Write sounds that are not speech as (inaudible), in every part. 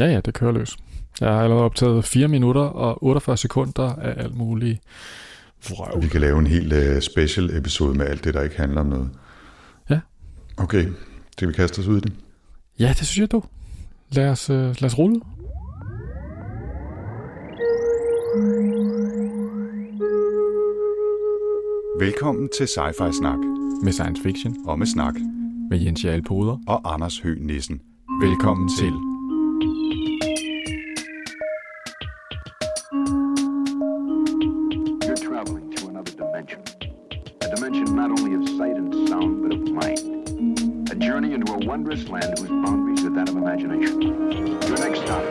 Ja, ja, det kører løs. Jeg har allerede optaget 4 minutter og 48 sekunder af alt muligt vrøv. Vi kan lave en helt uh, special episode med alt det, der ikke handler om noget. Ja. Okay, skal vi kaste os ud i det? Ja, det synes jeg du. Lad os, uh, lad os rulle. Velkommen til Sci-Fi Snak Med science fiction. og med snak Med Jens Jarl Poder. og Anders Høgh Nissen. Velkommen til. You're wondrous land whose boundaries are that of imagination. Your next stop.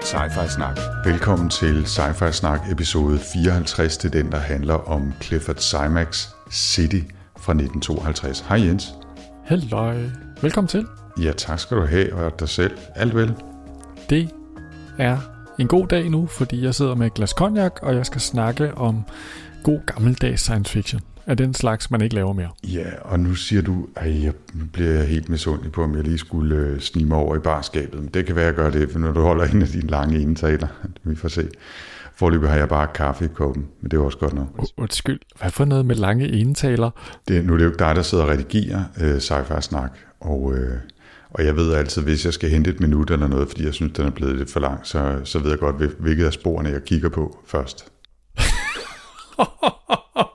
Sci-Fi Snak. Velkommen til Sci-Fi Snak episode 54, det er den, der handler om Clifford Simax City fra 1952. Hej Jens. Halløj. Velkommen til. Ja, tak skal du have, og dig selv. Alt vel? Det er en god dag nu, fordi jeg sidder med et glas cognac, og jeg skal snakke om god gammeldags science fiction. Af den slags, man ikke laver mere. Ja, og nu siger du, at jeg bliver helt misundelig på, om jeg lige skulle øh, snige mig over i barskabet. Men det kan være, at jeg gør det, for når du holder en af dine lange indtaler. (laughs) Vi får se. Forløbet har jeg bare kaffe i koppen, men det er også godt nok. Undskyld, hvad for noget med lange enetaler? Det, nu er det jo ikke dig, der sidder og redigerer øh, sci-fi snak, og, øh, og jeg ved altid, hvis jeg skal hente et minut eller noget, fordi jeg synes, den er blevet lidt for lang, så, så ved jeg godt, hvil- hvilket af sporene jeg kigger på først. (laughs)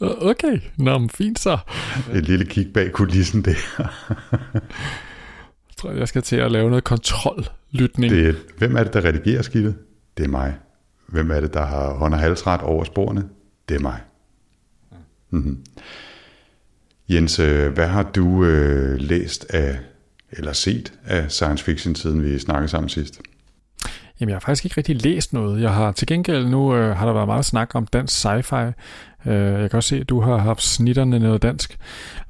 Okay, nå, men fint så. Et lille kig bag kulissen der. Jeg tror, jeg skal til at lave noget kontrollytning. Det hvem er det, der redigerer skidtet? Det er mig. Hvem er det, der har hånd- og halsret over sporene? Det er mig. Mm-hmm. Jens, øh, hvad har du øh, læst af, eller set af science fiction, siden vi snakkede sammen sidst? Jamen, jeg har faktisk ikke rigtig læst noget. Jeg har til gengæld nu øh, har der været meget snak om dansk sci-fi. Øh, jeg kan også se, at du har haft snitterne noget dansk.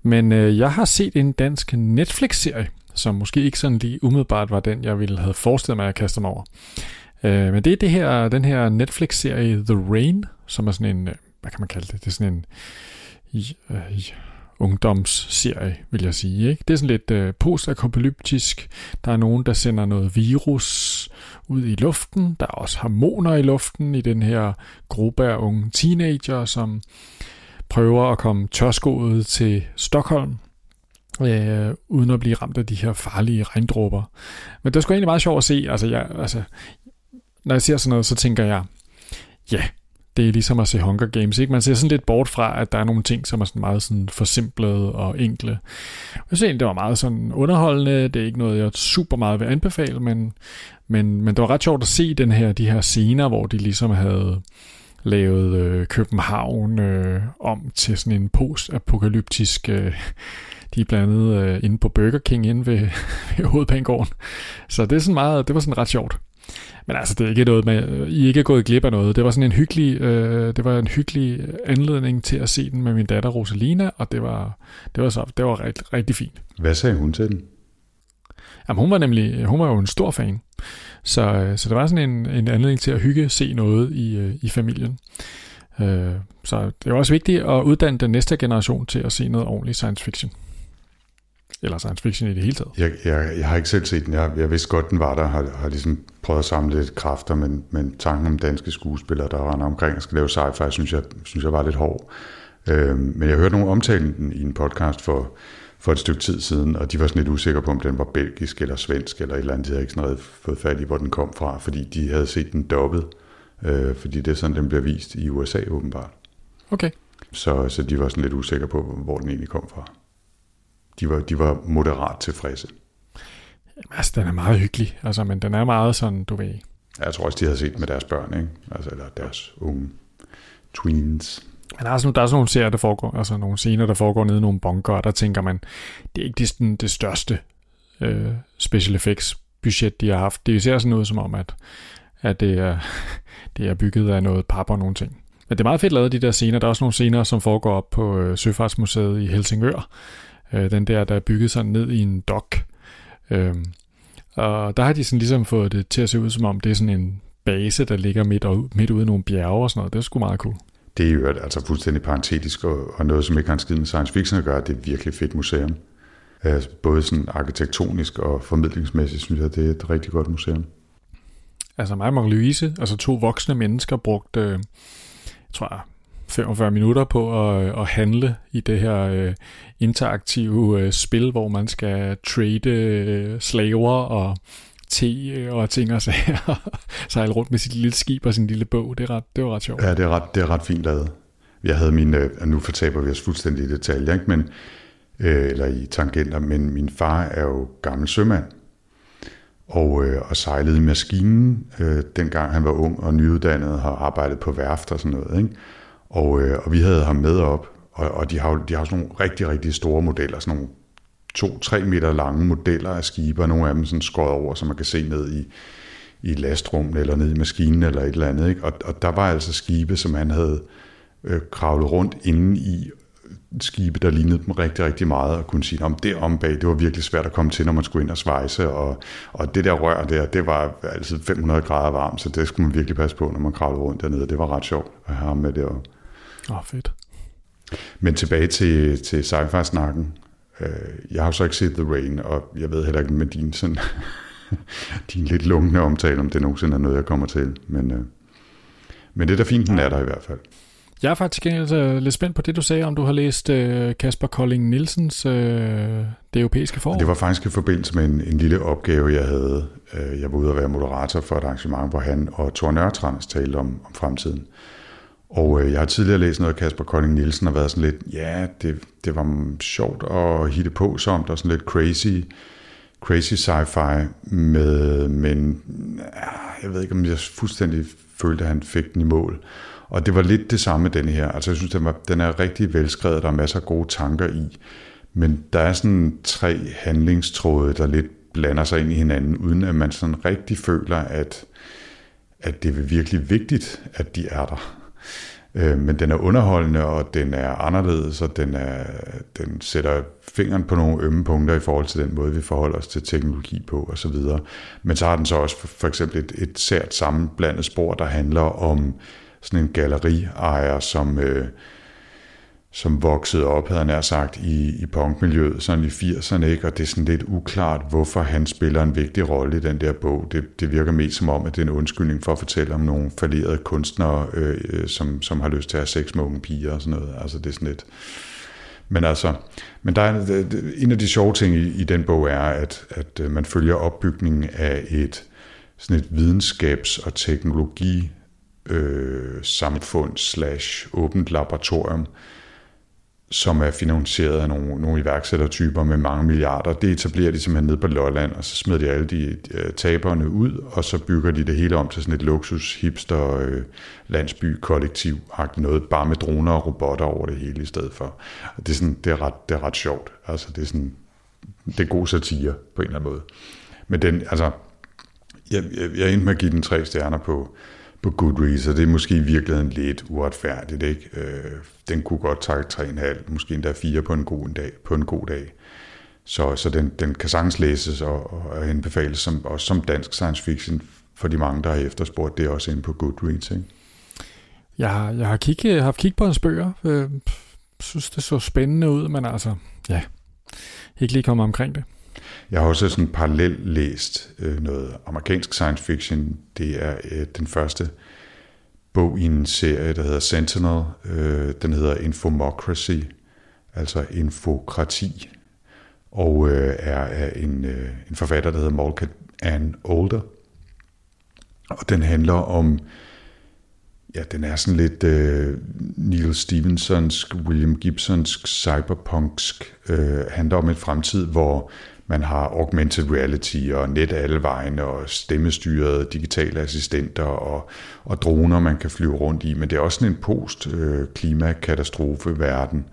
Men øh, jeg har set en dansk Netflix-serie, som måske ikke sådan lige umiddelbart var den, jeg ville have forestillet mig at kaste mig over. Øh, men det er det her, den her Netflix-serie The Rain, som er sådan en, øh, hvad kan man kalde det? Det er sådan en øh, ungdomsserie, vil jeg sige. Ikke? Det er sådan lidt øh, postapokalyptisk. Der er nogen, der sender noget virus ud i luften. Der er også hormoner i luften i den her gruppe af unge teenager, som prøver at komme tørskoet til Stockholm, øh, uden at blive ramt af de her farlige regndråber. Men det er sgu egentlig meget sjovt at se. Altså, jeg, altså, når jeg ser sådan noget, så tænker jeg, ja, det er ligesom at se Hunger Games. Ikke? Man ser sådan lidt bort fra, at der er nogle ting, som er sådan meget sådan forsimplede og enkle. Jeg synes egentlig, det var meget sådan underholdende. Det er ikke noget, jeg super meget vil anbefale, men, men, men det var ret sjovt at se den her, de her scener, hvor de ligesom havde lavet øh, København øh, om til sådan en post-apokalyptisk... Øh, de er blandt andet øh, inde på Burger King inde ved, (laughs) ved hovedbanegården. Så det, er sådan meget, det var sådan ret sjovt. Men altså, det er ikke noget med, øh, I er ikke gået glip af noget. Det var sådan en hyggelig, øh, det var en hyggelig anledning til at se den med min datter Rosalina, og det var, det var, så, det var rigtig, rigtig fint. Hvad sagde hun til den? Jamen, hun var nemlig, hun var jo en stor fan. Så, øh, så det var sådan en, en anledning til at hygge, se noget i, øh, i familien. Øh, så det er også vigtigt at uddanne den næste generation til at se noget ordentligt science fiction. Eller science fiction i det hele taget. Jeg, jeg, jeg har ikke selv set den. Jeg, jeg vidste godt, den var der. Har, har ligesom prøvet at samle lidt kræfter, men, men tanken om danske skuespillere, der render omkring og skal lave sci-fi, synes jeg, synes jeg var lidt hård. Øh, men jeg hørte nogen omtale den i en podcast for, for et stykke tid siden, og de var sådan lidt usikre på, om den var belgisk eller svensk eller et eller andet. De havde ikke sådan noget fået fat i, hvor den kom fra, fordi de havde set den dobbet. Øh, fordi det er sådan, den bliver vist i USA åbenbart. Okay. Så, så de var sådan lidt usikre på, hvor den egentlig kom fra. De var, de var moderat tilfredse. Jamen, altså, den er meget hyggelig. Altså, men den er meget sådan, du ved... Jeg tror også, de havde set med deres børn, ikke? Altså, eller deres unge tweens. Men der er, sådan, der er sådan nogle serier, der foregår, altså nogle scener, der foregår nede i nogle bunker, og der tænker man, det er ikke det, sådan, det største øh, special effects budget, de har haft. Det ser sådan ud som om, at, at det, er, (laughs) det er bygget af noget pap og nogle ting. Men det er meget fedt lavet, de der scener. Der er også nogle scener, som foregår op på øh, Søfartsmuseet i Helsingør. Øh, den der, der er bygget sådan ned i en dok. Øh, og der har de sådan ligesom fået det til at se ud, som om det er sådan en base, der ligger midt, og, midt ude i nogle bjerge og sådan noget. Det er sgu meget cool. Det er jo altså fuldstændig parentetisk, og, og noget, som ikke har en skid med science fiction at gøre. Det er et virkelig fedt museum. Øh, både sådan arkitektonisk og formidlingsmæssigt, synes jeg, det er et rigtig godt museum. Altså mig og Louise, altså to voksne mennesker, brugte, øh, jeg tror 45 minutter på at, øh, at handle i det her øh, interaktive øh, spil, hvor man skal trade øh, slaver og te øh, og ting og sager, (laughs) sejle rundt med sit lille skib og sin lille bog. Det, er ret, det var ret sjovt. Ja, det er ret, det er ret fint lavet. Jeg havde min, og nu fortaber vi os fuldstændig i detaljer, ikke? Men, øh, eller i tangenter, men min far er jo gammel sømand, og, øh, og sejlede i maskinen, øh, dengang han var ung og nyuddannet, og har arbejdet på værft og sådan noget. Ikke? Og, øh, og vi havde ham med op, og, og de har de har sådan nogle rigtig, rigtig store modeller, sådan nogle to-tre meter lange modeller af skibe, og nogle af dem sådan skåret over, så man kan se ned i, i lastrummet eller ned i maskinen eller et eller andet. Ikke? Og, og der var altså skibe, som han havde øh, kravlet rundt inde i skibe, der lignede dem rigtig, rigtig meget, og kunne sige, om det om bag, det var virkelig svært at komme til, når man skulle ind og svejse, og, og det der rør der, det var altid 500 grader varmt, så det skulle man virkelig passe på, når man kravlede rundt dernede. Det var ret sjovt at have ham med deroppe. Åh, oh, fedt. Men tilbage til, til sci-fi-snakken. Øh, jeg har så ikke set The Rain, og jeg ved heller ikke med din, sådan, (laughs) din lidt lungne omtale, om det nogensinde er noget, jeg kommer til. Men, øh, men det er da fint, den er der i hvert fald. Jeg er faktisk gengæld lidt spændt på det, du sagde, om du har læst uh, Kasper Kolding Nielsens uh, Det Europæiske Forår. Det var faktisk i forbindelse med en, en lille opgave, jeg havde. Jeg var ude at være moderator for et arrangement, hvor han og Thor Nørtrans talte om, om fremtiden. Og øh, jeg har tidligere læst noget af Kasper Kolding Nielsen og været sådan lidt, ja, det, det var sjovt at hitte på som, der sådan lidt crazy, crazy sci-fi med, men jeg ved ikke, om jeg fuldstændig følte, at han fik den i mål. Og det var lidt det samme den her. Altså jeg synes, den, var, den er rigtig velskrevet, der er masser af gode tanker i, men der er sådan tre handlingstråde, der lidt blander sig ind i hinanden, uden at man sådan rigtig føler, at, at det er virkelig vigtigt, at de er der. Øh, men den er underholdende, og den er anderledes, og den, er, den sætter fingeren på nogle ømme punkter i forhold til den måde, vi forholder os til teknologi på osv. Men så har den så også for, for eksempel et, et sært sammenblandet spor, der handler om sådan en galleriejer, som... Øh, som voksede op, havde han sagt, i, i punkmiljøet sådan i 80'erne, ikke? og det er sådan lidt uklart, hvorfor han spiller en vigtig rolle i den der bog. Det, det virker mest som om, at det er en undskyldning for at fortælle om nogle falderede kunstnere, øh, øh, som, som har lyst til at have sex med unge piger og sådan noget. Altså det er sådan lidt... Men altså, men der er, en af de sjove ting i, i den bog er, at, at øh, man følger opbygningen af et sådan et videnskabs- og teknologi øh, samfund slash åbent laboratorium, som er finansieret af nogle, nogle iværksættertyper med mange milliarder. Det etablerer de simpelthen ned på Lolland, og så smider de alle de uh, taberne ud, og så bygger de det hele om til sådan et luksus, hipster, øh, landsby, kollektiv noget, bare med droner og robotter over det hele i stedet for. Og det er, sådan, det er, ret, det er ret sjovt. Altså, det er sådan, det er god satire på en eller anden måde. Men den, altså, jeg, jeg, jeg endte med at give den tre stjerner på, på Goodreads, og det er måske i virkeligheden lidt uretfærdigt. Ikke? Øh, den kunne godt takke 3,5, måske endda 4 på en god dag. På en god dag. Så, så den, den kan sagtens læses og, og anbefales som, også som dansk science fiction for de mange, der har efterspurgt det også inde på Goodreads. Ikke? Jeg har, jeg har kigget, øh, haft kigget på en bøger. Øh, synes, det så spændende ud, men altså, ja, ikke lige kommet omkring det. Jeg har også sådan parallelt læst øh, noget amerikansk science fiction. Det er øh, den første bog i en serie, der hedder Sentinel. Øh, den hedder Infomocracy, altså infokrati, og øh, er af en, øh, en forfatter, der hedder Malka Ann Older. Og den handler om, ja, den er sådan lidt øh, Neil Stevensonsk, William Gibsonsk, cyberpunksk, øh, handler om en fremtid, hvor man har augmented reality og net alle vegne og stemmestyrede digitale assistenter og, og droner, man kan flyve rundt i. Men det er også sådan en post-klimakatastrofe-verden,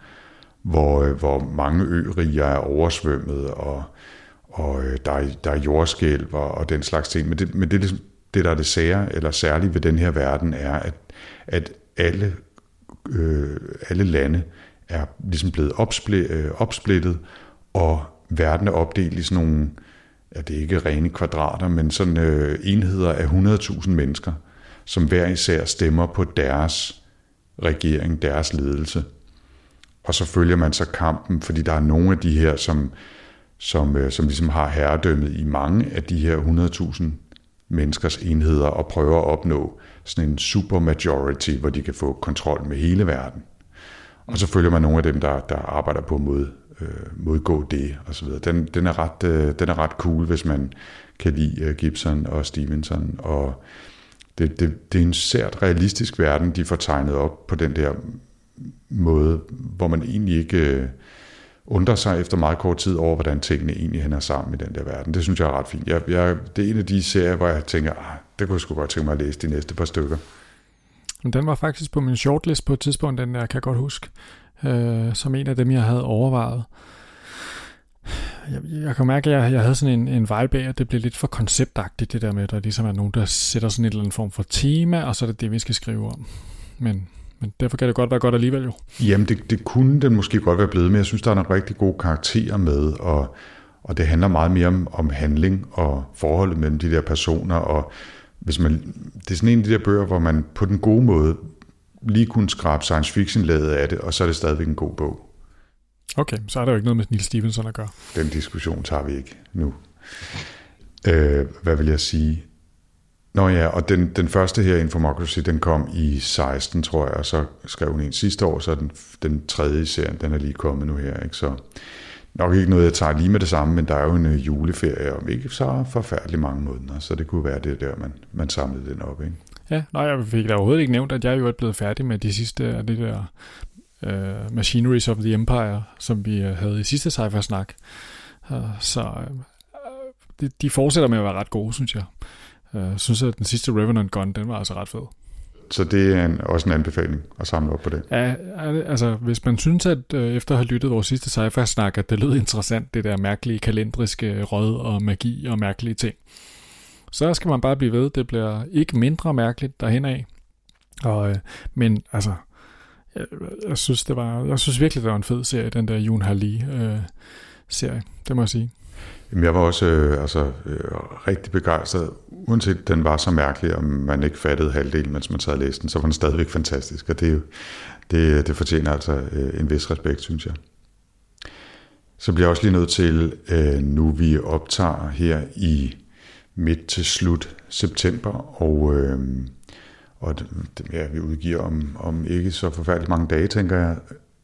hvor, øh, hvor mange øriger er oversvømmet, og, og øh, der, er, der er jordskælv og, og den slags ting. Men det, men det, ligesom, det der er det sære, eller særligt ved den her verden, er, at, at alle, øh, alle lande er ligesom blevet opsplittet, øh, opsplittet og verden er opdelt i sådan nogle, ja, det er ikke rene kvadrater, men sådan øh, enheder af 100.000 mennesker, som hver især stemmer på deres regering, deres ledelse. Og så følger man så kampen, fordi der er nogle af de her, som, som, øh, som ligesom har herredømmet i mange af de her 100.000 menneskers enheder og prøver at opnå sådan en supermajority, hvor de kan få kontrol med hele verden. Og så følger man nogle af dem, der, der arbejder på mod, øh, modgå det og så videre. Den, den, er ret, øh, den er ret cool, hvis man kan lide øh, Gibson og Stevenson. Og det, det, det er en sært realistisk verden, de får tegnet op på den der måde, hvor man egentlig ikke øh, undrer sig efter meget kort tid over, hvordan tingene egentlig hænger sammen i den der verden. Det synes jeg er ret fint. Jeg, jeg, det er en af de serier, hvor jeg tænker, ah, det kunne jeg sgu godt tænke mig at læse de næste par stykker. Den var faktisk på min shortlist på et tidspunkt, den der kan jeg godt huske, øh, som en af dem, jeg havde overvejet. Jeg, jeg kan mærke, at jeg, jeg havde sådan en, en vibe af, at det blev lidt for konceptagtigt, det der med, at der ligesom er nogen, der sætter sådan en eller anden form for tema, og så er det det, vi skal skrive om. Men, men derfor kan det godt være godt alligevel jo. Jamen, det, det kunne den måske godt være blevet, men jeg synes, der er nogle rigtig gode karakterer med, og, og det handler meget mere om, om handling og forholdet mellem de der personer, og hvis man, det er sådan en af de der bøger, hvor man på den gode måde lige kunne skrabe science fiction ladet af det, og så er det stadigvæk en god bog. Okay, så er der jo ikke noget med Neil Stevenson at gøre. Den diskussion tager vi ikke nu. Øh, hvad vil jeg sige? Nå ja, og den, den første her, Infomocracy, den kom i 16, tror jeg, og så skrev hun en sidste år, så den, den tredje serie, den er lige kommet nu her. Ikke? Så nok ikke noget, jeg tager lige med det samme, men der er jo en øh, juleferie om ikke så forfærdelig mange måneder, så det kunne være det der, man, man samlede den op. Ikke? Ja, nej, jeg fik da overhovedet ikke nævnt, at jeg jo er blevet færdig med de sidste af det der uh, Machineries of the Empire, som vi uh, havde i sidste sci snak Uh, så uh, de, de fortsætter med at være ret gode, synes jeg. Jeg uh, synes, at den sidste Revenant Gun, den var altså ret fed. Så det er en, også en anbefaling at samle op på det. Ja, altså hvis man synes, at øh, efter at have lyttet vores sidste sci snak at det lød interessant, det der mærkelige kalendriske råd og magi og mærkelige ting, så skal man bare blive ved. Det bliver ikke mindre mærkeligt derhen af. Og, øh, men altså, jeg, jeg, synes, det var, jeg synes virkelig, det var en fed serie, den der Jun Harli øh, serie, det må jeg sige. Jamen, jeg var også øh, altså, øh, rigtig begejstret. Uanset den var så mærkelig, om man ikke fattede halvdelen, mens man sad og læste den, så var den stadigvæk fantastisk. Og det, det, det fortjener altså øh, en vis respekt, synes jeg. Så bliver jeg også lige nødt til, øh, nu vi optager her i midt til slut september, og, øh, og det, ja, vi udgiver om, om ikke så forfærdeligt mange dage, tænker jeg,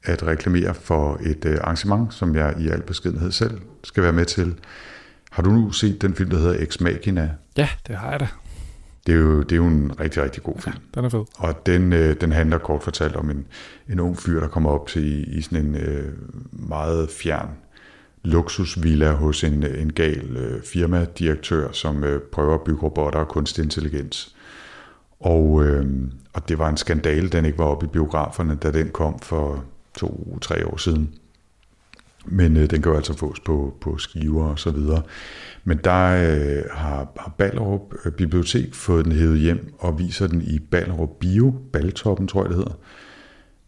at reklamere for et øh, arrangement, som jeg i al beskedenhed selv skal være med til. Har du nu set den film, der hedder Ex Machina? Ja, det har jeg da. Det er jo, det er jo en rigtig, rigtig god film. Ja, den er fed. Og den, øh, den handler kort fortalt om en, en ung fyr, der kommer op til i, i sådan en øh, meget fjern luksusvilla hos en, en gal øh, firmadirektør, som øh, prøver at bygge robotter og kunstig intelligens. Og, øh, og det var en skandale, den ikke var oppe i biograferne, da den kom for to-tre år siden. Men øh, den kan jo altså fås på, på skiver og så videre. Men der øh, har, har Ballerup øh, Bibliotek fået den hævet hjem og viser den i Ballerup Bio, Baltoppen tror jeg det hedder,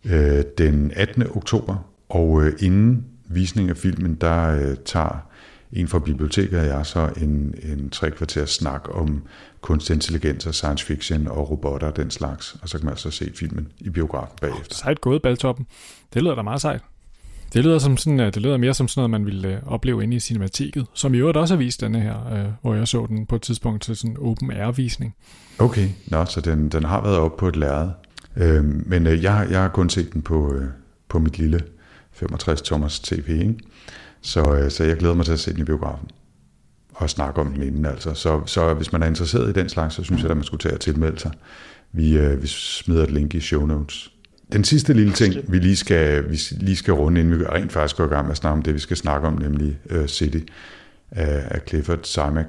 øh, den 18. oktober. Og øh, inden visning af filmen, der øh, tager en fra biblioteket og jeg så en, en tre kvarter snak om kunstig intelligens og science fiction og robotter og den slags. Og så kan man altså se filmen i biografen bagefter. Sejt gået, Baltoppen. Det lyder da meget sejt. Det lyder, som sådan, det lyder mere som sådan noget, man ville øh, opleve inde i cinematiket, som i øvrigt også har vist denne her, øh, hvor jeg så den på et tidspunkt til sådan en open air-visning. Okay, Nå, så den, den har været op på et lærred. Øh, men øh, jeg, jeg har kun set den på, øh, på mit lille 65-tommers tv, ikke? Så, øh, så jeg glæder mig til at se den i biografen og snakke om den inden. Altså. Så, så hvis man er interesseret i den slags, så synes jeg, at man skulle tage og tilmelde sig. Vi, øh, vi smider et link i show notes. Den sidste lille ting, vi lige skal, vi lige skal runde, inden vi rent faktisk går i gang med at snakke om det, vi skal snakke om, nemlig uh, City af, af Clifford Simak,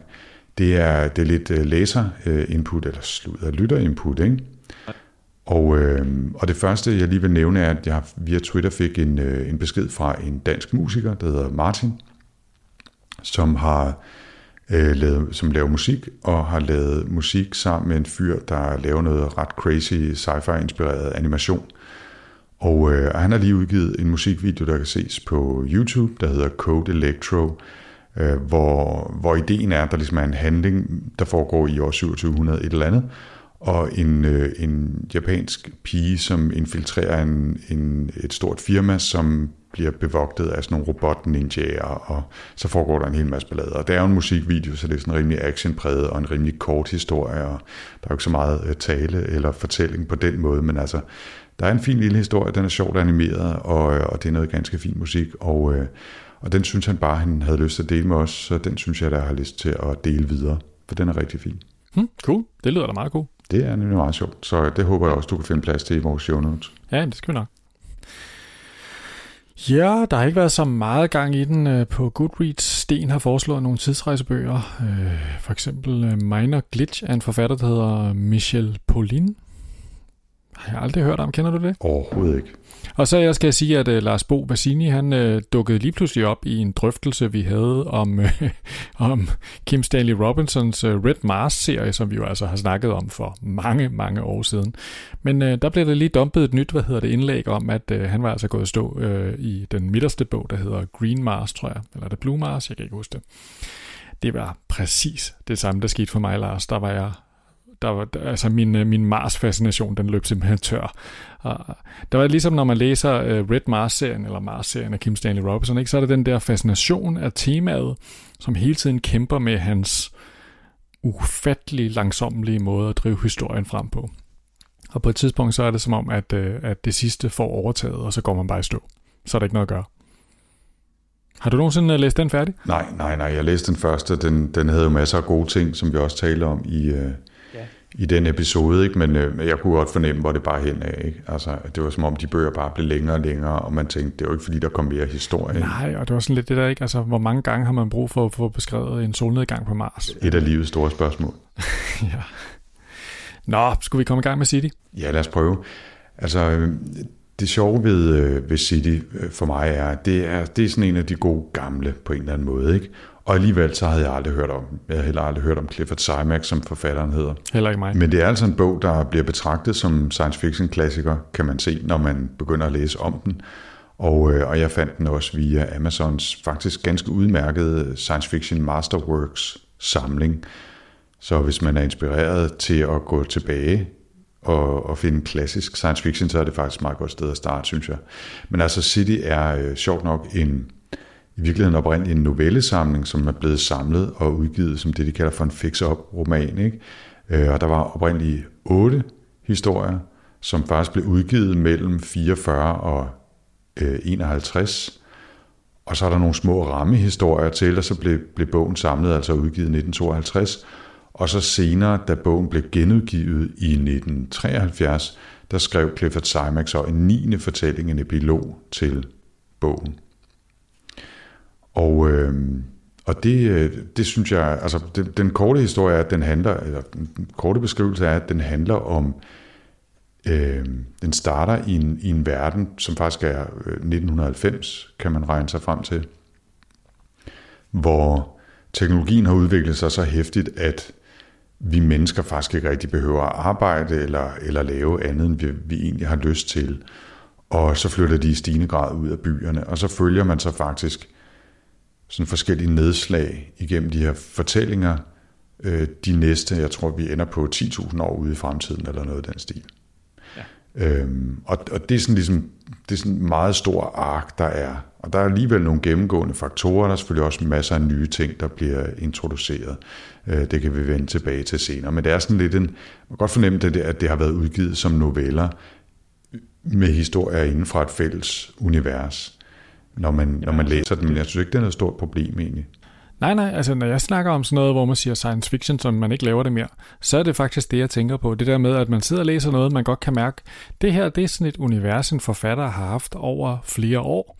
det er, det er lidt uh, læser-input, eller sludder, lytter-input, ikke? Og, øh, og det første, jeg lige vil nævne, er, at jeg via Twitter fik en, øh, en besked fra en dansk musiker, der hedder Martin, som har øh, lavet, som laver musik, og har lavet musik sammen med en fyr, der laver noget ret crazy sci-fi inspireret animation. Og øh, han har lige udgivet en musikvideo, der kan ses på YouTube, der hedder Code Electro, øh, hvor, hvor ideen er, at der ligesom er en handling, der foregår i år 2700 et eller andet, og en, øh, en japansk pige, som infiltrerer en, en, et stort firma, som bliver bevogtet af sådan nogle robot-ninjaer, og så foregår der en hel masse ballader. Og det er jo en musikvideo, så det er sådan en rimelig actionpræget og en rimelig kort historie, og der er jo ikke så meget øh, tale eller fortælling på den måde, men altså, der er en fin lille historie, den er sjovt animeret, og, øh, og det er noget ganske fin musik, og, øh, og den synes han bare, han havde lyst til at dele med os, så den synes jeg, der har lyst til at dele videre, for den er rigtig fin. Hmm, cool, det lyder da meget god. Det er nemlig meget sjovt, så det håber jeg også, du kan finde plads til i vores show notes. Ja, det skal vi nok. Ja, der har ikke været så meget gang i den øh, på Goodreads. Sten har foreslået nogle tidsrejsebøger. Øh, for eksempel Minor Glitch af en forfatter, der hedder Michel Paulin. Har jeg aldrig hørt om. Kender du det? Overhovedet ikke. Og så skal jeg sige, at uh, Lars Bo Bassini, han uh, dukkede lige pludselig op i en drøftelse, vi havde om, uh, (laughs) om Kim Stanley Robinsons uh, Red Mars-serie, som vi jo altså har snakket om for mange, mange år siden. Men uh, der blev der lige dumpet et nyt, hvad hedder det, indlæg om, at uh, han var altså gået stå uh, i den midterste bog, der hedder Green Mars, tror jeg. Eller det Blue Mars, jeg kan ikke huske det. Det var præcis det samme, der skete for mig, Lars. Der var jeg der var, altså min, øh, min Mars-fascination, den løb simpelthen tør. Og der var ligesom, når man læser uh, Red Mars-serien, eller Mars-serien af Kim Stanley Robinson, ikke, så er det den der fascination af temaet, som hele tiden kæmper med hans ufattelig langsommelige måde at drive historien frem på. Og på et tidspunkt, så er det som om, at, uh, at det sidste får overtaget, og så går man bare i stå. Så er der ikke noget at gøre. Har du nogensinde læst den færdig? Nej, nej, nej. Jeg læste den første. Den, den havde jo masser af gode ting, som vi også talte om i, øh, i den episode, ikke? men øh, jeg kunne godt fornemme, hvor det bare hen af. Ikke? Altså, det var som om, de bøger bare blev længere og længere, og man tænkte, det er jo ikke fordi, der kom mere historie. Nej, og det var sådan lidt det der, ikke? Altså, hvor mange gange har man brug for at få beskrevet en solnedgang på Mars? Et af livets store spørgsmål. (laughs) ja. Nå, skulle vi komme i gang med City? Ja, lad os prøve. Altså, det sjove ved, øh, ved City øh, for mig er, det er, det er sådan en af de gode gamle på en eller anden måde. Ikke? Og alligevel så havde jeg aldrig hørt om, jeg havde heller aldrig hørt om Clifford Simak, som forfatteren hedder. Heller ikke mig. Men det er altså en bog, der bliver betragtet som science fiction klassiker, kan man se, når man begynder at læse om den. Og, øh, og jeg fandt den også via Amazons faktisk ganske udmærkede science fiction masterworks samling. Så hvis man er inspireret til at gå tilbage og, og finde klassisk science fiction, så er det faktisk et meget godt sted at starte, synes jeg. Men altså City er øh, sjovt nok en i virkeligheden oprindeligt en novellesamling, som er blevet samlet og udgivet som det, de kalder for en fix-up-roman. Ikke? Øh, og der var oprindeligt otte historier, som faktisk blev udgivet mellem 44 og øh, 51. Og så er der nogle små rammehistorier til, og så blev, blev bogen samlet, altså udgivet i 1952. Og så senere, da bogen blev genudgivet i 1973, der skrev Clifford Simak så en 9. fortælling, en epilog til bogen. Og, øh, og det, øh, det synes jeg, altså den, den korte historie er, at den handler, eller den korte beskrivelse er, at den handler om, øh, den starter i en, i en verden, som faktisk er øh, 1990, kan man regne sig frem til, hvor teknologien har udviklet sig så hæftigt, at vi mennesker faktisk ikke rigtig behøver at arbejde eller, eller lave andet, end vi, vi egentlig har lyst til. Og så flytter de i stigende grad ud af byerne, og så følger man så faktisk sådan forskellige nedslag igennem de her fortællinger, øh, de næste, jeg tror, vi ender på 10.000 år ude i fremtiden, eller noget af den stil. Ja. Øhm, og, og det er sådan ligesom, det er sådan en meget stor ark, der er. Og der er alligevel nogle gennemgående faktorer, der er selvfølgelig også masser af nye ting, der bliver introduceret. Øh, det kan vi vende tilbage til senere. Men det er sådan lidt en, man kan godt fornemme, det, at det har været udgivet som noveller, med historier inden for et fælles univers når man, når man læser den, men jeg synes ikke, det er noget stort problem egentlig. Nej, nej, altså når jeg snakker om sådan noget, hvor man siger science fiction, som man ikke laver det mere, så er det faktisk det, jeg tænker på. Det der med, at man sidder og læser noget, man godt kan mærke, det her, det er sådan et univers, en forfatter har haft over flere år.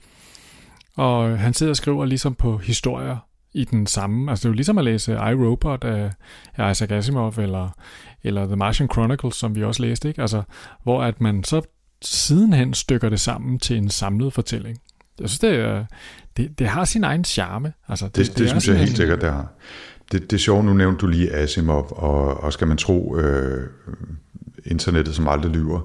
Og han sidder og skriver ligesom på historier i den samme. Altså det er jo ligesom at læse I, Robot af, af Isaac Asimov, eller, eller The Martian Chronicles, som vi også læste, ikke? Altså, hvor at man så sidenhen stykker det sammen til en samlet fortælling. Jeg synes, det, det, det har sin egen charme. Altså, det, det, det, det synes jeg helt sikkert, det har. Det, det er sjovt, nu nævnte du lige Asimov, og, og skal man tro øh, internettet, som aldrig lyver,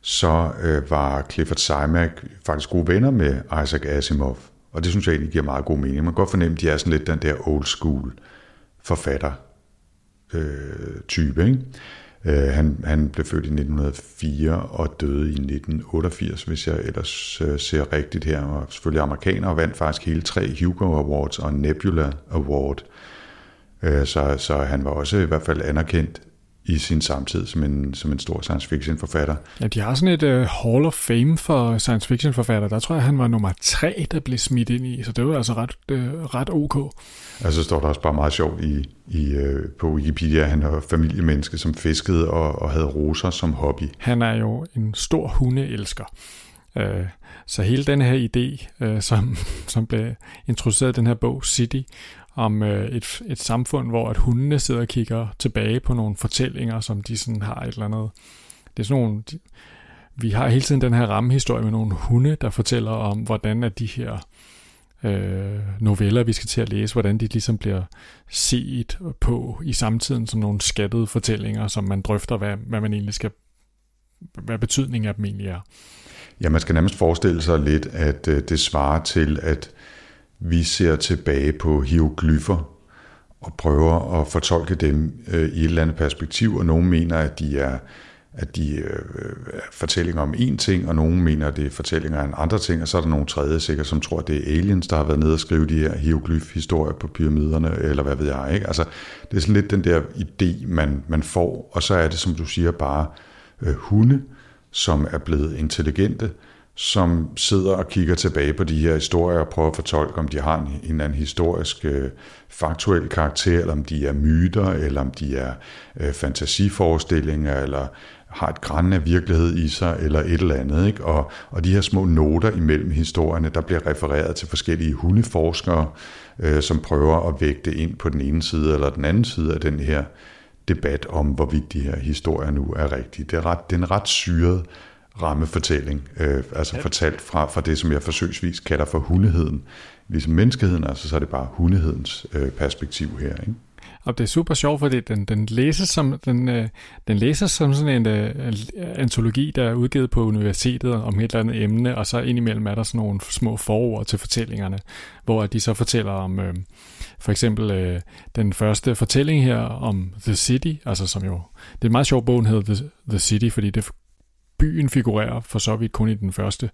så øh, var Clifford Simak faktisk gode venner med Isaac Asimov. Og det synes jeg egentlig giver meget god mening. Man kan godt fornemme, at de er sådan lidt den der old school forfatter øh, type. Ikke? Øh, han, han blev født i 1904 og døde i 1988, hvis jeg ellers øh, ser rigtigt her. Og selvfølgelig amerikaner og vandt faktisk hele tre Hugo Awards og Nebula Award. Øh, så, så han var også i hvert fald anerkendt i sin samtid som en, som en stor science fiction forfatter. Ja, de har sådan et uh, Hall of Fame for science fiction forfatter. Der tror jeg, han var nummer tre, der blev smidt ind i, så det var altså ret, uh, ret ok. Altså står der også bare meget sjovt i, i, uh, på Wikipedia, at han var familiemenneske, som fiskede og, og havde roser som hobby. Han er jo en stor hundeelsker. Uh, så hele den her idé, uh, som, som blev introduceret i den her bog, City, om øh, et, et samfund, hvor at hundene sidder og kigger tilbage på nogle fortællinger, som de sådan har et eller andet. Det er sådan nogle, de, vi har hele tiden den her rammehistorie med nogle hunde, der fortæller om, hvordan at de her øh, noveller, vi skal til at læse, hvordan de ligesom bliver set på i samtiden som nogle skattede fortællinger, som man drøfter, hvad, hvad man egentlig skal, hvad betydningen af dem egentlig er. Ja, man skal nærmest forestille sig lidt, at øh, det svarer til, at vi ser tilbage på hieroglyffer og prøver at fortolke dem øh, i et eller andet perspektiv, og nogen mener, at de er at de øh, er fortællinger om én ting, og nogen mener, at det er fortællinger om andre ting, og så er der nogle tredje sikkert, som tror, at det er aliens, der har været nede og skrive de her hieroglyf-historier på pyramiderne, eller hvad ved jeg. Ikke? Altså, det er sådan lidt den der idé, man, man får, og så er det, som du siger, bare øh, hunde, som er blevet intelligente, som sidder og kigger tilbage på de her historier og prøver at fortolke, om de har en, en eller anden historisk øh, faktuel karakter, eller om de er myter, eller om de er øh, fantasiforestillinger, eller har et græn af virkelighed i sig, eller et eller andet. Ikke? Og, og de her små noter imellem historierne, der bliver refereret til forskellige hundeforskere, øh, som prøver at vægte ind på den ene side eller den anden side af den her debat om, hvorvidt de her historier nu er rigtige. Det er, ret, det er en ret syret rammefortælling, øh, altså ja. fortalt fra, fra det, som jeg forsøgsvis kalder for hundeheden. Ligesom menneskeheden, altså så er det bare hundehedens øh, perspektiv her. Ikke? Og det er super sjovt, fordi den, den, læses som, den, øh, den læses som sådan en øh, antologi, der er udgivet på universitetet om et eller andet emne, og så indimellem er der sådan nogle små forord til fortællingerne, hvor de så fortæller om øh, for eksempel øh, den første fortælling her om The City, altså som jo, det er en meget sjov bog, den hedder The, The City, fordi det byen figurerer for så vidt kun i den første,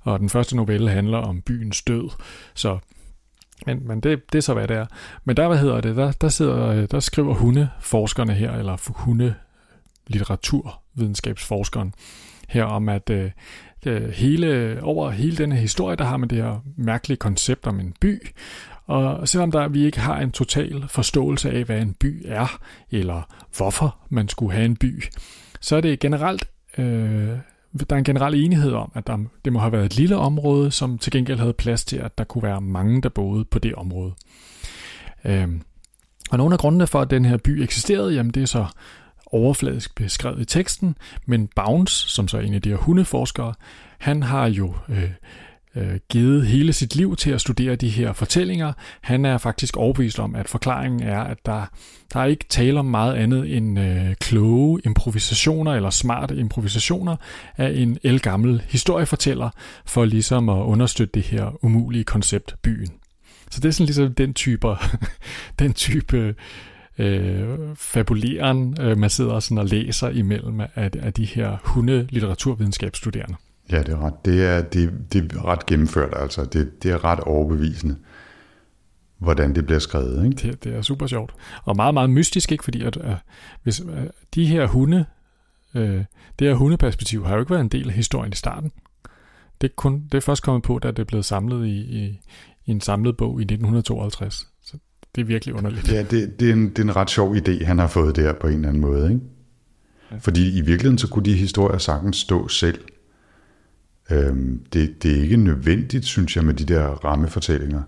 og den første novelle handler om byens død, så men, men det, det er så, hvad det er. Men der, hvad hedder det, der, der, sidder, øh, der skriver hundeforskerne her, eller hunde litteraturvidenskabsforskeren her om, at øh, hele, over hele denne historie, der har man det her mærkelige koncept om en by, og selvom der vi ikke har en total forståelse af, hvad en by er, eller hvorfor man skulle have en by, så er det generelt øh, der er en generel enighed om, at der, det må have været et lille område, som til gengæld havde plads til, at der kunne være mange, der boede på det område. Øh, og nogle af grundene for, at den her by eksisterede, jamen det er så overfladisk beskrevet i teksten, men Bounce, som så er en af de her hundeforskere, han har jo øh, øh, givet hele sit liv til at studere de her fortællinger. Han er faktisk overbevist om, at forklaringen er, at der, der er ikke tale om meget andet end øh, kloge improvisationer eller smarte improvisationer af en elgammel historiefortæller, for ligesom at understøtte det her umulige koncept byen. Så det er sådan ligesom den type, (laughs) den type øh, fabuleren, øh, man sidder sådan og læser imellem af, af de her hunde litteraturvidenskabsstuderende. Ja, det er ret, det er, det, det er ret gennemført, altså. Det, det er ret overbevisende, hvordan det bliver skrevet. Ikke? Det, det er super sjovt. Og meget, meget mystisk, ikke? Fordi at, uh, hvis, uh, de her hunde, uh, det her hundeperspektiv har jo ikke været en del af historien i starten. Det er, kun, det er først kommet på, da det er blevet samlet i, i, i en samlet bog i 1952. Så det er virkelig underligt. Ja, det, det, er en, det er en ret sjov idé, han har fået der på en eller anden måde. Ikke? Ja. Fordi i virkeligheden så kunne de historier sagtens stå selv. Øhm, det, det er ikke nødvendigt, synes jeg, med de der rammefortællinger.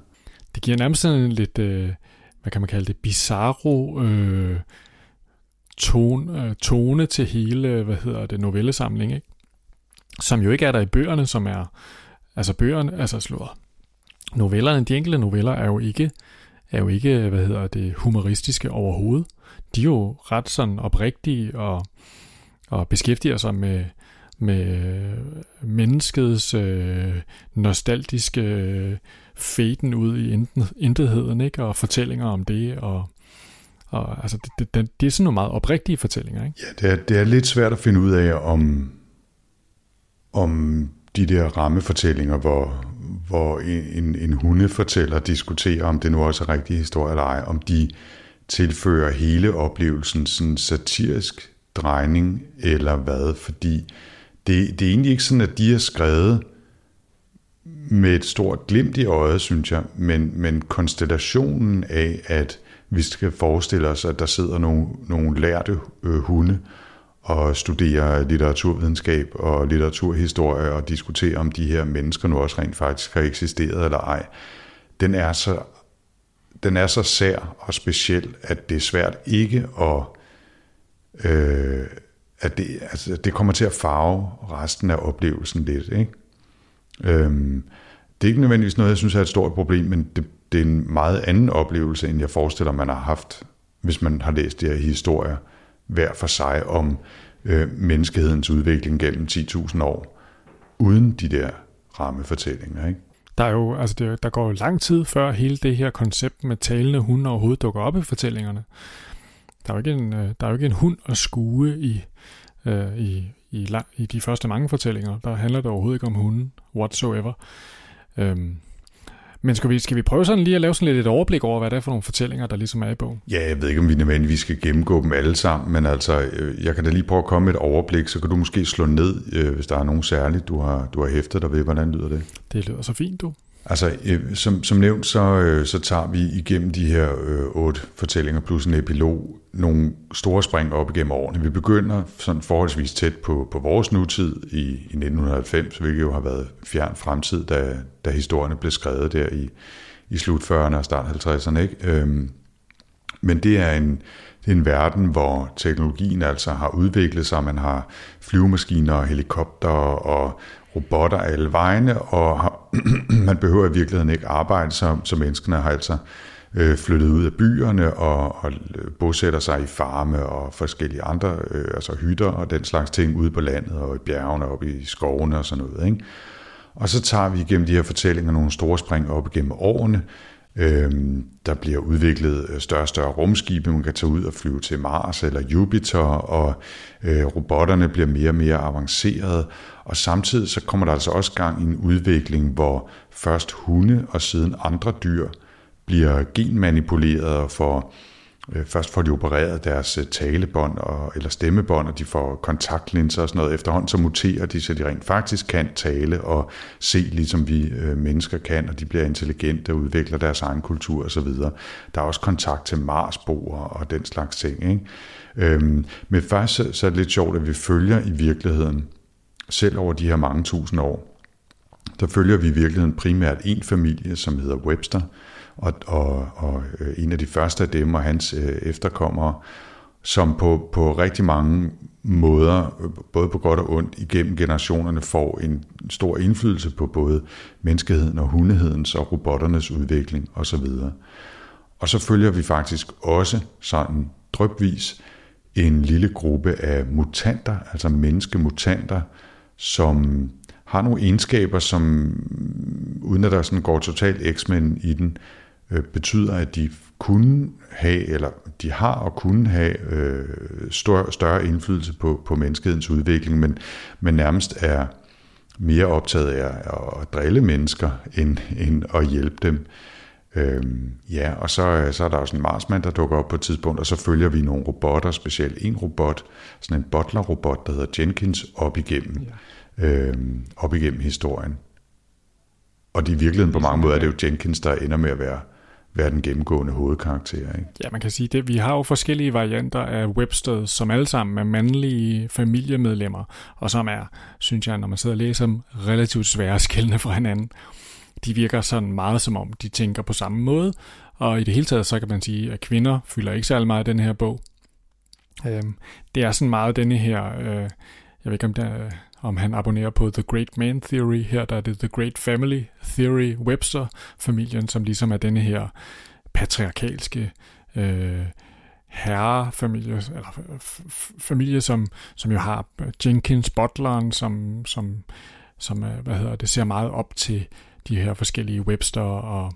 Det giver nærmest sådan en lidt, øh, hvad kan man kalde det, bizarro øh, tone, øh, tone til hele, hvad hedder det, novellesamling, ikke? Som jo ikke er der i bøgerne, som er, altså bøgerne, altså slået. Novellerne, de enkelte noveller er jo ikke, er jo ikke, hvad hedder det, humoristiske overhovedet. De er jo ret sådan oprigtige og, og beskæftiger sig med, med menneskets øh, nostalgiske øh, ud i intetheden, ikke? og fortællinger om det, og, Og altså, det, det, det er sådan nogle meget oprigtige fortællinger, ikke? Ja, det er, det er lidt svært at finde ud af, om, om de der rammefortællinger, hvor, hvor en, en hundefortæller diskuterer, om det nu også er rigtig historie eller ej, om de tilfører hele oplevelsen sådan satirisk drejning eller hvad, fordi det, det er egentlig ikke sådan, at de er skrevet med et stort glimt i øjet, synes jeg, men, men konstellationen af, at vi skal forestille os, at der sidder nogle, nogle lærte øh, hunde og studerer litteraturvidenskab og litteraturhistorie og diskuterer, om de her mennesker nu også rent faktisk har eksisteret eller ej, den er så, den er så sær og speciel, at det er svært ikke at, øh, at det, altså, det kommer til at farve resten af oplevelsen lidt. Ikke? Øhm, det er ikke nødvendigvis noget, jeg synes er et stort problem, men det, det er en meget anden oplevelse, end jeg forestiller, man har haft, hvis man har læst de her historier hver for sig om øh, menneskehedens udvikling gennem 10.000 år, uden de der rammefortællinger. Ikke? Der, er jo, altså det, der går jo lang tid før hele det her koncept med talende hunde overhovedet dukker op i fortællingerne. Der er jo ikke en, øh, der er jo ikke en hund at skue i, øh, i, i, i de første mange fortællinger. Der handler det overhovedet ikke om hunden whatsoever. Øhm, men skal vi, skal vi prøve sådan lige at lave sådan lidt et overblik over, hvad det er for nogle fortællinger, der ligesom er i bogen? Ja, jeg ved ikke, om vi nødvendigvis skal gennemgå dem alle sammen, men altså, øh, jeg kan da lige prøve at komme med et overblik, så kan du måske slå ned, øh, hvis der er nogen særligt, du har, du har hæftet dig ved. Hvordan lyder det? Det lyder så fint, du. Altså, øh, som, som nævnt, så, øh, så tager vi igennem de her øh, otte fortællinger plus en epilog nogle store spring op igennem årene. Vi begynder sådan forholdsvis tæt på, på vores nutid i, i 1990, hvilket jo har været fjern fremtid, da, da historierne blev skrevet der i, i slut 40'erne og start 50'erne. Ikke? Øhm, men det er en, det er en verden, hvor teknologien altså har udviklet sig. Man har flyvemaskiner, helikopter og robotter alle vegne, og har, (clears throat) man behøver i virkeligheden ikke arbejde, så, så menneskene har altså øh, flyttet ud af byerne og, og øh, bosætter sig i farme og forskellige andre, øh, altså hytter og den slags ting ude på landet og i bjergene og i skovene og sådan noget. Ikke? Og så tager vi igennem de her fortællinger nogle store spring op igennem årene, Øhm, der bliver udviklet øh, større og større rumskibe, man kan tage ud og flyve til Mars eller Jupiter, og øh, robotterne bliver mere og mere avancerede, og samtidig så kommer der altså også gang i en udvikling, hvor først hunde og siden andre dyr bliver genmanipuleret og får Øh, først får de opereret deres øh, talebånd og, eller stemmebånd, og de får kontaktlinser og sådan noget. Efterhånden så muterer de, så de rent faktisk kan tale og se, ligesom vi øh, mennesker kan, og de bliver intelligente og udvikler deres egen kultur osv. Der er også kontakt til Marsboer og den slags ting. Ikke? Øhm, men først så, så er det lidt sjovt, at vi følger i virkeligheden, selv over de her mange tusind år, der følger vi i virkeligheden primært en familie, som hedder Webster, og, og, og øh, en af de første af dem og hans øh, efterkommere, som på, på rigtig mange måder, øh, både på godt og ondt, igennem generationerne får en stor indflydelse på både menneskeheden og hundehedens og robotternes udvikling osv. Og så følger vi faktisk også sådan drøbvis en lille gruppe af mutanter, altså menneskemutanter, som har nogle egenskaber, som uden at der sådan går totalt X-Men i den, øh, betyder, at de kunne have, eller de har og kunne have øh, stor, større indflydelse på, på menneskehedens udvikling, men, men nærmest er mere optaget af at drille mennesker, end, end at hjælpe dem. Øhm, ja, og så, så er der også en Marsmand, der dukker op på et tidspunkt, og så følger vi nogle robotter, specielt en robot, sådan en butler-robot, der hedder Jenkins, op igennem, ja. øhm, op igennem historien. Og det i virkeligheden på mange måder er det jo Jenkins, der ender med at være være den gennemgående hovedkarakter. Ikke? Ja, man kan sige det. Vi har jo forskellige varianter af Webster, som alle sammen er mandlige familiemedlemmer, og som er, synes jeg, når man sidder og læser dem, relativt svære skældende fra hinanden. De virker sådan meget som om, de tænker på samme måde, og i det hele taget, så kan man sige, at kvinder fylder ikke særlig meget i den her bog. Øhm, det er sådan meget denne her, øh, jeg ved ikke om det er, om han abonnerer på The Great Man Theory. Her der er det The Great Family Theory, Webster-familien, som ligesom er denne her patriarkalske øh, herrefamilie, eller familie, som, som jo har Jenkins Butleren, som, som, som hvad hedder det, ser meget op til de her forskellige Webster og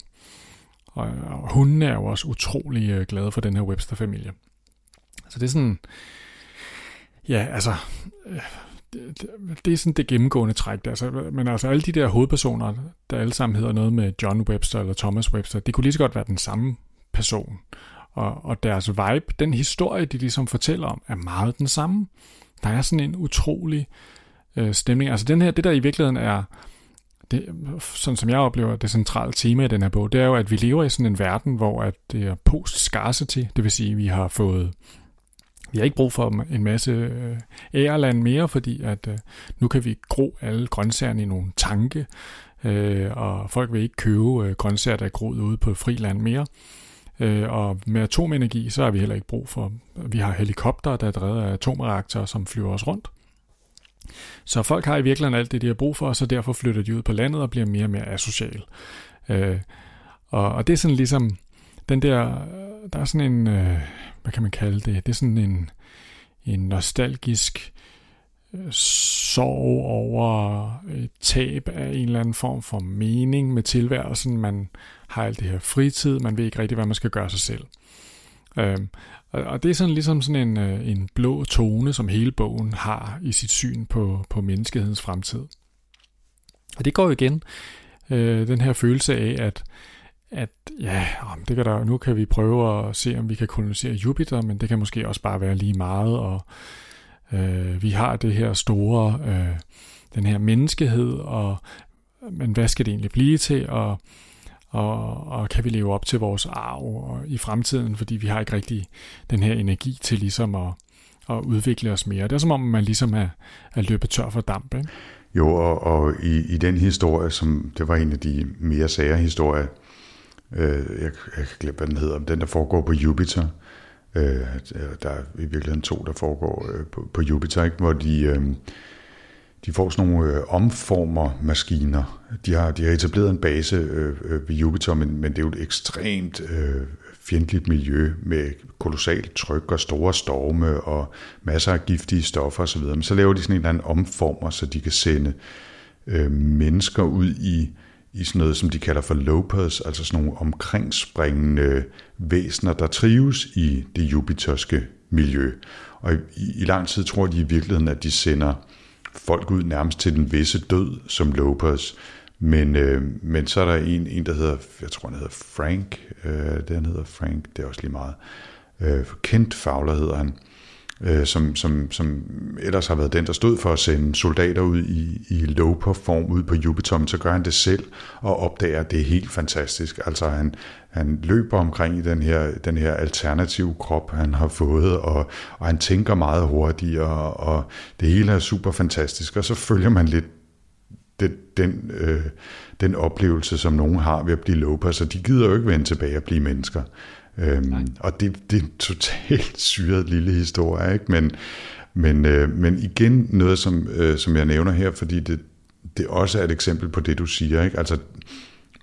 og, og hundene er jo også utrolig øh, glade for den her Webster-familie. Så det er sådan, ja, altså, øh, det, det er sådan det gennemgående træk. Altså, men altså alle de der hovedpersoner, der alle sammen hedder noget med John Webster eller Thomas Webster, det kunne lige så godt være den samme person. Og, og deres vibe, den historie, de ligesom fortæller om, er meget den samme. Der er sådan en utrolig øh, stemning. Altså den her, det der i virkeligheden er, det, sådan som jeg oplever det centrale tema i den her bog, det er jo, at vi lever i sådan en verden, hvor at det er post-scarcity, det vil sige, at vi har fået vi har ikke brug for en masse øh, ærland mere, fordi at øh, nu kan vi gro alle grøntsagerne i nogle tanke, øh, og folk vil ikke købe øh, grøntsager, der er groet ude på friland mere. Øh, og med atomenergi, så har vi heller ikke brug for, vi har helikopter, der er drevet af atomreaktorer, som flyver os rundt. Så folk har i virkeligheden alt det, de har brug for, og så derfor flytter de ud på landet og bliver mere og mere asocial. Øh, og, og det er sådan ligesom, den der, der er sådan en, øh, hvad kan man kalde det, det er sådan en, en nostalgisk øh, sorg over et tab af en eller anden form for mening med tilværelsen. Man har alt det her fritid, man ved ikke rigtig, hvad man skal gøre sig selv. Øh, og, og det er sådan ligesom sådan en, øh, en blå tone, som hele bogen har i sit syn på, på menneskehedens fremtid. Og det går jo igen, øh, den her følelse af, at at ja, det kan der, nu kan vi prøve at se, om vi kan kolonisere Jupiter, men det kan måske også bare være lige meget, og øh, vi har det her store, øh, den her menneskehed, og men hvad skal det egentlig blive til, og, og, og kan vi leve op til vores arv i fremtiden, fordi vi har ikke rigtig den her energi til ligesom at, at udvikle os mere. Det er som om, man ligesom er, er løbet tør for damp, ikke? Jo, og, og i, i den historie, som det var en af de mere sære historier, øh, jeg, jeg kan glemme, hvad den hedder, den der foregår på Jupiter. Øh, der er i virkeligheden to, der foregår øh, på, på Jupiter, ikke? hvor de, øh, de får sådan nogle øh, omformer-maskiner. De har, de har etableret en base øh, øh, ved Jupiter, men, men det er jo et ekstremt øh, fjendtligt miljø med kolossalt tryk og store storme og masser af giftige stoffer osv. Men så laver de sådan en eller anden omformer, så de kan sende øh, mennesker ud i i sådan noget, som de kalder for lopers, altså sådan nogle omkringspringende væsener, der trives i det jupiterske miljø. Og i, i lang tid tror de i virkeligheden, at de sender folk ud nærmest til den visse død som lopers. Men, øh, men så er der en, en, der hedder, jeg tror han hedder Frank, øh, den hedder Frank, det er også lige meget. Øh, Kent Fowler hedder han, øh, som, som, som ellers har været den, der stod for at sende soldater ud i, i low-form ud på Jupiter, så gør han det selv og opdager, at det er helt fantastisk. Altså han, han løber omkring i den her, den her alternative krop, han har fået, og, og han tænker meget hurtigere, og, og det hele er super fantastisk, og så følger man lidt det, den, øh, den oplevelse, som nogen har ved at blive loper, så de gider jo ikke vende tilbage og blive mennesker. Øhm, og det, det er en totalt (laughs) syret lille historie, ikke? Men, men, øh, men igen noget, som, øh, som jeg nævner her, fordi det, det også er et eksempel på det, du siger. Ikke? Altså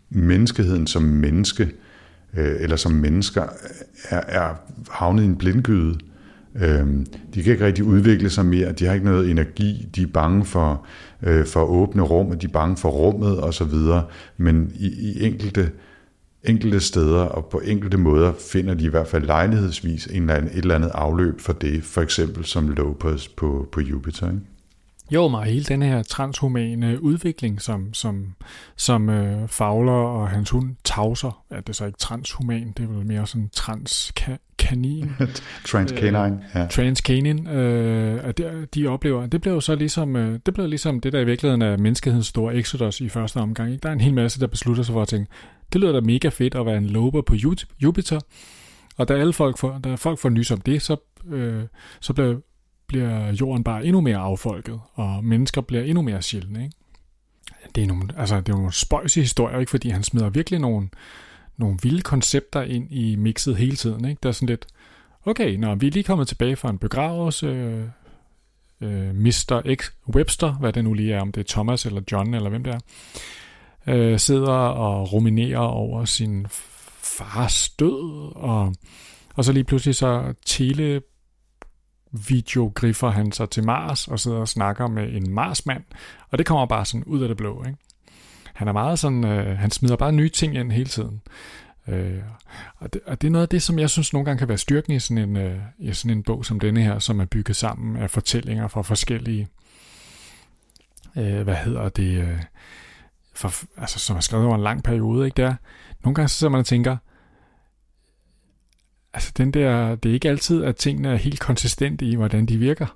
menneskeheden som menneske, øh, eller som mennesker, er, er havnet i en blindgyde. Øhm, de kan ikke rigtig udvikle sig mere, de har ikke noget energi, de er bange for, øh, for at åbne rummet, de er bange for rummet osv., men i, i enkelte enkelte steder og på enkelte måder finder de i hvert fald lejlighedsvis en eller anden, et eller andet afløb for det, for eksempel som Lopez på, på Jupiter. Ikke? Jo, mig hele den her transhumane udvikling, som, som, som øh, Fowler og hans hund tauser, ja, det er så ikke transhuman, det er vel mere sådan transkanin. (laughs) transcanine, øh, ja. Transcanine, øh, at de, de oplever, det blev så ligesom, øh, det blev ligesom det, der i virkeligheden er menneskehedens store exodus i første omgang. Ikke? Der er en hel masse, der beslutter sig for at tænke, det lyder da mega fedt at være en lober på Jupiter, og da alle folk får, da folk får nys om det, så, øh, så bliver bliver jorden bare endnu mere affolket, og mennesker bliver endnu mere sjældne. Ikke? Det er nogle, altså, det er nogle spøjse historier, ikke? fordi han smider virkelig nogle, nogle vilde koncepter ind i mixet hele tiden. Ikke? Der er sådan lidt, okay, når vi er lige kommet tilbage fra en begravelse, øh, øh, Mr. X Webster, hvad det nu lige er, om det er Thomas eller John eller hvem det er, øh, sidder og ruminerer over sin fars død, og, og så lige pludselig så tele videogriffer han sig til Mars og sidder og snakker med en Marsmand, og det kommer bare sådan ud af det blå. Ikke? Han er meget sådan, øh, han smider bare nye ting ind hele tiden. Øh, og, det, og det er noget af det, som jeg synes nogle gange kan være styrken i sådan en, øh, i sådan en bog som denne her, som er bygget sammen af fortællinger fra forskellige, øh, hvad hedder det, øh, for, altså, som er skrevet over en lang periode. Ikke? Der, nogle gange så sidder man og tænker, altså den der, det er ikke altid, at tingene er helt konsistente i, hvordan de virker.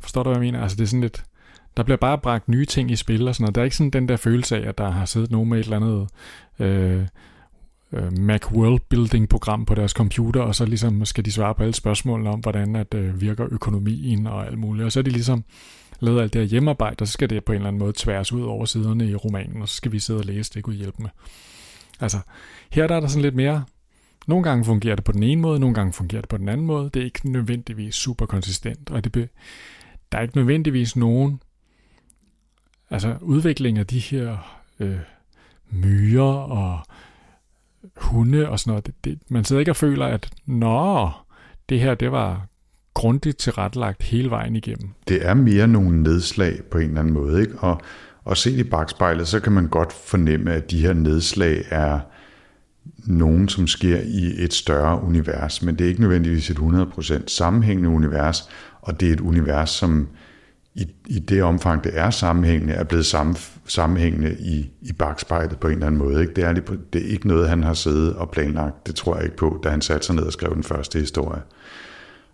Forstår du, hvad jeg mener? Altså det er sådan lidt, der bliver bare bragt nye ting i spil og sådan noget. Der er ikke sådan den der følelse af, at der har siddet nogen med et eller andet øh, øh, Mac World Building program på deres computer, og så ligesom skal de svare på alle spørgsmålene om, hvordan at øh, virker økonomien og alt muligt. Og så er de ligesom lavet alt det her hjemmearbejde, og så skal det på en eller anden måde tværs ud over siderne i romanen, og så skal vi sidde og læse det, kunne hjælpe med. Altså, her der er der sådan lidt mere, nogle gange fungerer det på den ene måde, nogle gange fungerer det på den anden måde. Det er ikke nødvendigvis super konsistent, og det be, der er ikke nødvendigvis nogen altså udvikling af de her øh, myrer og hunde og sådan noget. Det, det, man sidder ikke og føler, at nå, det her det var grundigt tilrettelagt hele vejen igennem. Det er mere nogle nedslag på en eller anden måde, ikke? Og, og set i bagspejlet, så kan man godt fornemme, at de her nedslag er nogen, som sker i et større univers, men det er ikke nødvendigvis et 100% sammenhængende univers, og det er et univers, som i, i det omfang, det er sammenhængende, er blevet sammen, sammenhængende i, i bagspejlet på en eller anden måde. Ikke? Det, er, det er ikke noget, han har siddet og planlagt. Det tror jeg ikke på, da han satte sig ned og skrev den første historie.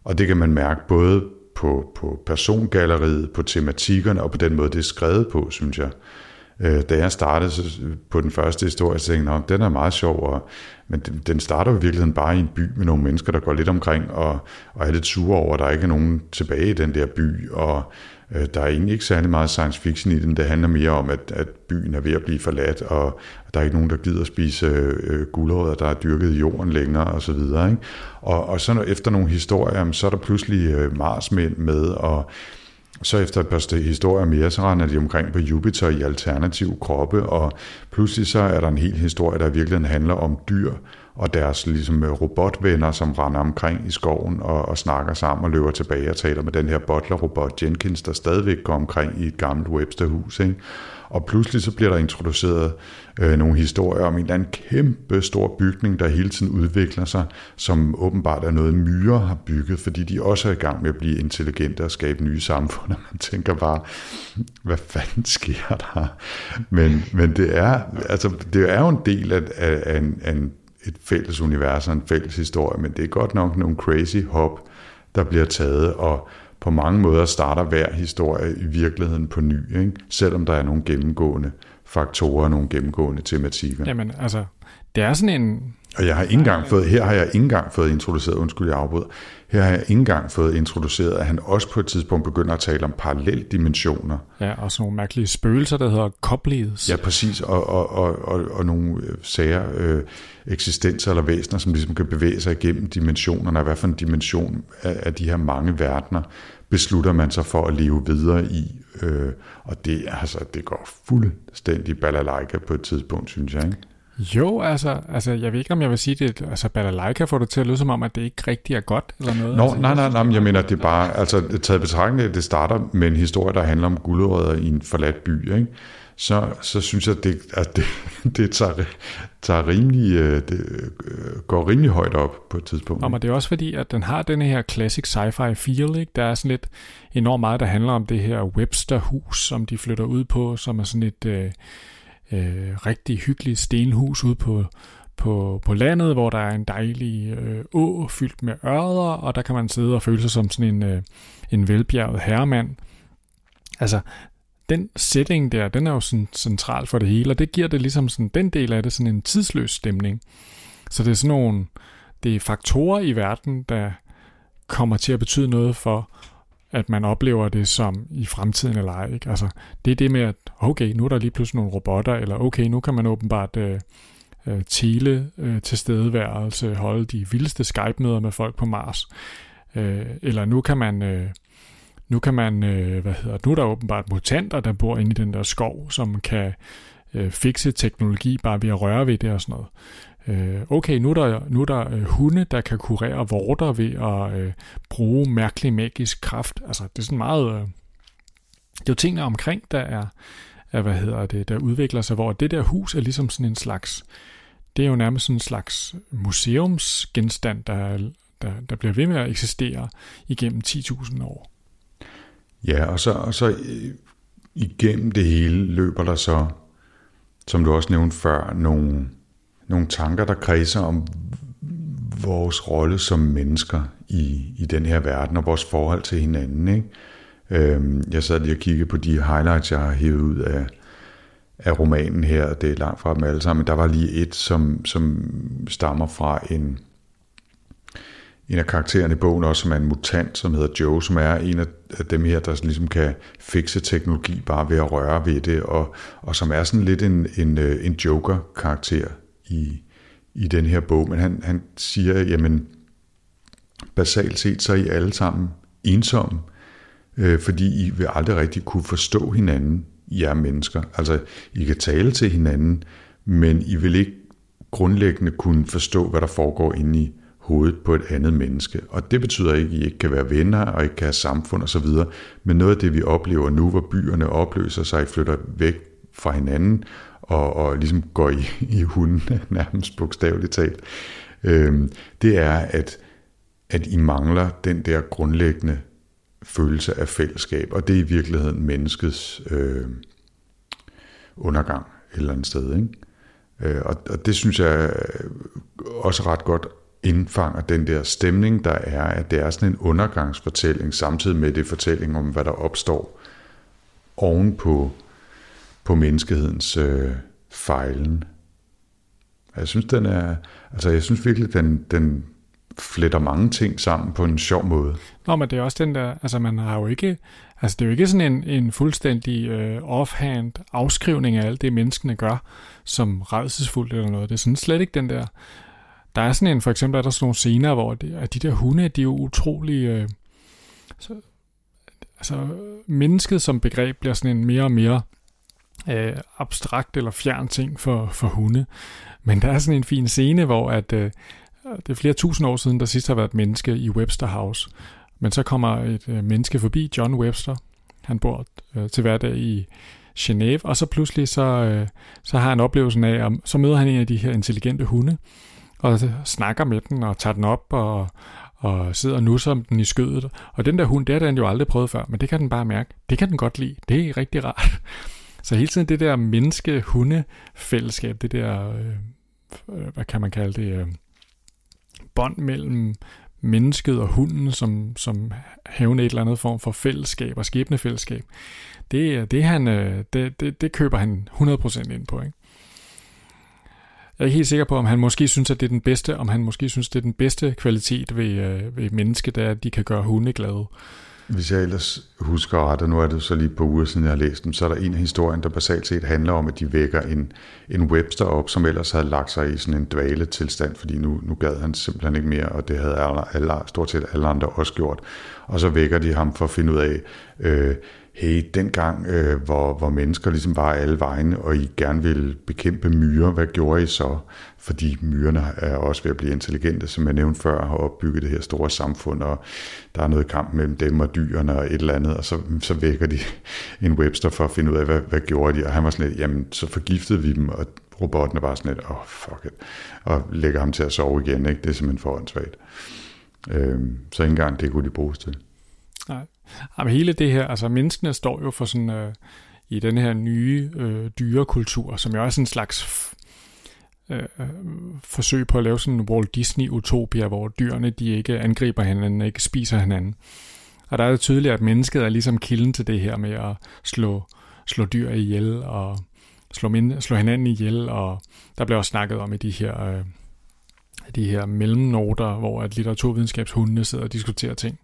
Og det kan man mærke både på, på persongalleriet, på tematikkerne og på den måde, det er skrevet på, synes jeg. Øh, da jeg startede på den første historie, så tænkte jeg, den er meget sjov, og, men den, den starter i virkeligheden bare i en by med nogle mennesker, der går lidt omkring og, og er lidt sure over, at der ikke er nogen tilbage i den der by, og Øh, der er egentlig ikke særlig meget science fiction i den. Det handler mere om, at, at byen er ved at blive forladt, og der er ikke nogen, der gider spise øh, guldrødder, der er dyrket i jorden længere og så videre. Ikke? Og, og så efter nogle historier, så er der pludselig øh, Marsmænd med, og så efter et par historier mere, så render de omkring på Jupiter i alternative kroppe, og pludselig så er der en hel historie, der virkelig handler om dyr, og deres ligesom, øh, robotvenner, som render omkring i skoven og, og snakker sammen og løber tilbage og taler med den her butler-robot Jenkins, der stadigvæk går omkring i et gammelt Webster-hus. Ikke? Og pludselig så bliver der introduceret øh, nogle historier om en eller anden kæmpe stor bygning, der hele tiden udvikler sig, som åbenbart er noget myrer har bygget, fordi de også er i gang med at blive intelligente og skabe nye samfund, (laughs) og man tænker bare, hvad fanden sker der? Men, men det, er, altså, det er jo en del af, af, af, en, af en et fælles univers og en fælles historie, men det er godt nok nogle crazy hop, der bliver taget, og på mange måder starter hver historie i virkeligheden på ny, ikke? selvom der er nogle gennemgående faktorer, nogle gennemgående tematikker. Jamen, altså, det er sådan en... Og jeg har ikke engang fået, her har jeg ikke engang fået introduceret, undskyld, jeg afbryder, her har jeg ikke engang fået introduceret, at han også på et tidspunkt begynder at tale om paralleldimensioner. Ja, og sådan nogle mærkelige spøgelser, der hedder koblides. Ja, præcis, og, og, og, og, og nogle øh, sager, øh, eksistenser eller væsener, som ligesom kan bevæge sig igennem dimensionerne, og hvad for en dimension af, af de her mange verdener beslutter man sig for at leve videre i. Øh, og det, altså, det går fuldstændig balalaika på et tidspunkt, synes jeg. Ikke? Jo, altså, altså, jeg ved ikke, om jeg vil sige det, altså balalaika får det til at lyde som om, at det ikke rigtig er godt, eller noget. Nå, altså, nej, nej, nej, jeg mener, det er bare, altså, taget betragtning, det starter med en historie, der handler om guldrødder i en forladt by, ikke? Så, så synes jeg, det, at det, (laughs) det tager, tager rimelig, øh, det øh, går rimelig højt op på et tidspunkt. Men det er også fordi, at den har denne her classic sci-fi feel, ikke? Der er sådan lidt enormt meget, der handler om det her Webster-hus, som de flytter ud på, som er sådan et... Øh, øh, rigtig hyggeligt stenhus ude på, på, på landet, hvor der er en dejlig øh, å fyldt med ørder, og der kan man sidde og føle sig som sådan en, øh, en velbjerget herremand. Altså, den setting der, den er jo sådan central for det hele, og det giver det ligesom sådan, den del af det sådan en tidsløs stemning. Så det er sådan nogle, det er faktorer i verden, der kommer til at betyde noget for, at man oplever det som i fremtiden eller ej. Ikke? Altså, det er det med, at okay, nu er der lige pludselig nogle robotter, eller okay, nu kan man åbenbart øh, øh, tele øh, tilstedeværelse, holde de vildeste Skype-møder med folk på Mars. Øh, eller nu kan man... Øh, nu kan man, øh, hvad hedder nu er der åbenbart mutanter, der bor inde i den der skov, som kan øh, fikse teknologi bare ved at røre ved det og sådan noget øh, okay, nu er der, nu er der øh, hunde, der kan kurere vorter ved at øh, bruge mærkelig magisk kraft. Altså, det er sådan meget... Øh, det er jo tingene omkring, der er, er, hvad hedder det, der udvikler sig, hvor det der hus er ligesom sådan en slags, det er jo nærmest sådan en slags museumsgenstand, der, der, der bliver ved med at eksistere igennem 10.000 år. Ja, og så, og så øh, igennem det hele løber der så, som du også nævnte før, nogle, nogle tanker, der kredser om vores rolle som mennesker i, i den her verden, og vores forhold til hinanden. Ikke? Øhm, jeg sad lige og kiggede på de highlights, jeg har hævet ud af, af romanen her, det er langt fra dem alle sammen, men der var lige et, som, som stammer fra en, en af karaktererne i bogen også, som er en mutant, som hedder Joe, som er en af dem her, der ligesom kan fikse teknologi bare ved at røre ved det, og, og som er sådan lidt en, en, øh, en joker-karakter i, i den her bog. Men han, han siger, jamen basalt set, så er I alle sammen ensomme, øh, fordi I vil aldrig rigtig kunne forstå hinanden, I er mennesker. Altså, I kan tale til hinanden, men I vil ikke grundlæggende kunne forstå, hvad der foregår inde i hovedet på et andet menneske. Og det betyder ikke, at I ikke kan være venner og ikke kan have samfund osv., men noget af det, vi oplever nu, hvor byerne opløser sig, og flytter væk fra hinanden, og, og ligesom går i, (laughs) i hunden, nærmest bogstaveligt talt, øh, det er, at, at I mangler den der grundlæggende følelse af fællesskab, og det er i virkeligheden menneskets øh, undergang et eller andet sted. Ikke? Øh, og, og det synes jeg øh, også ret godt indfanger den der stemning, der er, at det er sådan en undergangsfortælling, samtidig med det fortælling om, hvad der opstår ovenpå på, menneskehedens øh, fejlen. Jeg synes, den er, altså jeg synes virkelig, den, den fletter mange ting sammen på en sjov måde. Nå, men det er også den der, altså man har jo ikke, altså det er jo ikke sådan en, en fuldstændig øh, offhand afskrivning af alt det, menneskene gør, som redselsfuldt eller noget. Det er sådan slet ikke den der, der er sådan en, for eksempel er der sådan nogle scener, hvor det, at de der hunde, de er jo utrolig, øh, så, altså mennesket som begreb bliver sådan en mere og mere øh, abstrakt eller fjern ting for, for hunde. Men der er sådan en fin scene, hvor at, øh, det er flere tusind år siden, der sidst har været et menneske i Webster House. Men så kommer et øh, menneske forbi, John Webster. Han bor øh, til hverdag i Genève, og så pludselig så, øh, så har han oplevelsen af, at så møder han en af de her intelligente hunde, og snakker med den og tager den op og, og sidder og nusser den i skødet. Og den der hund, det har den jo aldrig prøvet før, men det kan den bare mærke. Det kan den godt lide. Det er rigtig rart. Så hele tiden det der menneske-hunde-fællesskab, det der, øh, hvad kan man kalde det, øh, bånd mellem mennesket og hunden, som, som hævner et eller andet form for fællesskab og skæbnefællesskab, det, det, han, øh, det, det, det køber han 100% ind på. Ikke? Jeg er ikke helt sikker på, om han måske synes, at det er den bedste, om han måske synes, det er den bedste kvalitet ved, øh, ved menneske, det er, at de kan gøre hunde glade. Hvis jeg ellers husker ret, og nu er det så lige på uger siden, jeg har læst dem, så er der en af historien, der basalt set handler om, at de vækker en, en Webster op, som ellers havde lagt sig i sådan en dvale tilstand, fordi nu, nu gad han simpelthen ikke mere, og det havde alle, alle, stort set alle andre også gjort. Og så vækker de ham for at finde ud af, øh, hey, dengang, øh, hvor, hvor mennesker ligesom var alle vegne, og I gerne ville bekæmpe myrer, hvad gjorde I så? Fordi myrerne er også ved at blive intelligente, som jeg nævnte før, har opbygget det her store samfund, og der er noget kamp mellem dem og dyrene og et eller andet, og så, så vækker de (laughs) en Webster for at finde ud af, hvad, hvad gjorde de? Og han var sådan lidt, jamen, så forgiftede vi dem, og robotten var sådan lidt, åh, oh, fuck it, og lægger ham til at sove igen, ikke? Det er simpelthen for åndssvagt. Øh, så ikke engang det kunne de bruges til. Nej. Jamen hele det her, altså menneskene står jo for sådan, øh, i den her nye øh, dyrekultur, som jo er sådan en slags øh, øh, forsøg på at lave sådan en Walt Disney-utopia, hvor dyrene de ikke angriber hinanden, ikke spiser hinanden. Og der er det tydeligt, at mennesket er ligesom kilden til det her med at slå, slå dyr ihjel og slå, min, slå hinanden ihjel, og der bliver også snakket om i de her, øh, de her mellemnoter, hvor at litteraturvidenskabshundene sidder og diskuterer ting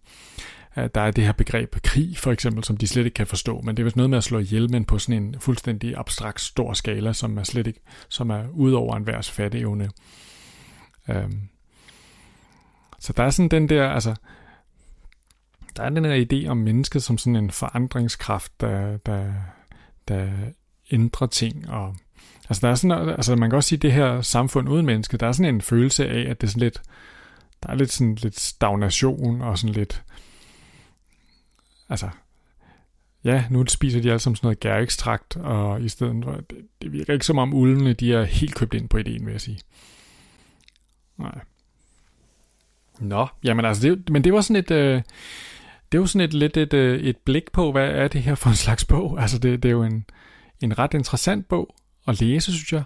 der er det her begreb krig, for eksempel, som de slet ikke kan forstå, men det er vist noget med at slå ihjel, men på sådan en fuldstændig abstrakt stor skala, som er slet ikke, som er ud over enhvers fatteevne. Øhm. Så der er sådan den der, altså, der er den der idé om mennesket som sådan en forandringskraft, der, der, der ændrer ting, og altså, der er sådan, altså man kan også sige, at det her samfund uden menneske, der er sådan en følelse af, at det er sådan lidt, der er lidt sådan lidt stagnation og sådan lidt, altså, ja, nu spiser de alle sammen sådan noget gærekstrakt, og i stedet for, det, det virker ikke som om ulvene, de er helt købt ind på ideen, vil jeg sige. Nej. Nå, jamen altså, det, men det var sådan et, øh, det var sådan et lidt et, øh, et blik på, hvad er det her for en slags bog? Altså, det, det er jo en, en ret interessant bog at læse, synes jeg.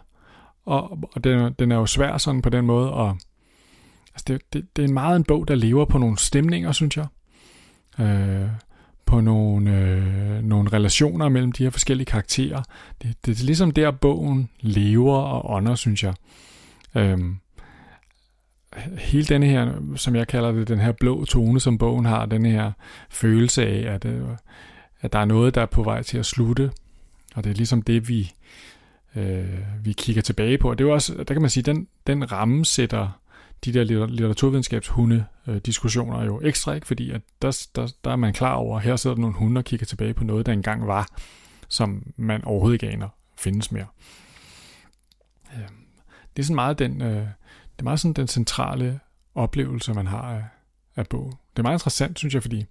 Og, og den, den er jo svær sådan på den måde, og altså det, det, det er en meget en bog, der lever på nogle stemninger, synes jeg. Øh, på nogle, øh, nogle relationer mellem de her forskellige karakterer. Det, det er ligesom der, bogen lever og ånder, synes jeg. Øhm, hele denne her, som jeg kalder det, den her blå tone, som bogen har, den her følelse af, at, øh, at der er noget, der er på vej til at slutte. Og det er ligesom det, vi, øh, vi kigger tilbage på. Og det er jo også, der kan man sige, den, den ramme sætter de der litteraturvidenskabshunde-diskussioner øh, jo ekstra, ikke? fordi at der, der, der er man klar over, at her sidder der nogle hunde og kigger tilbage på noget, der engang var, som man overhovedet ikke aner findes mere. Øhm, det er sådan meget den, øh, det er meget sådan den centrale oplevelse, man har af, af bogen. Det er meget interessant, synes jeg, fordi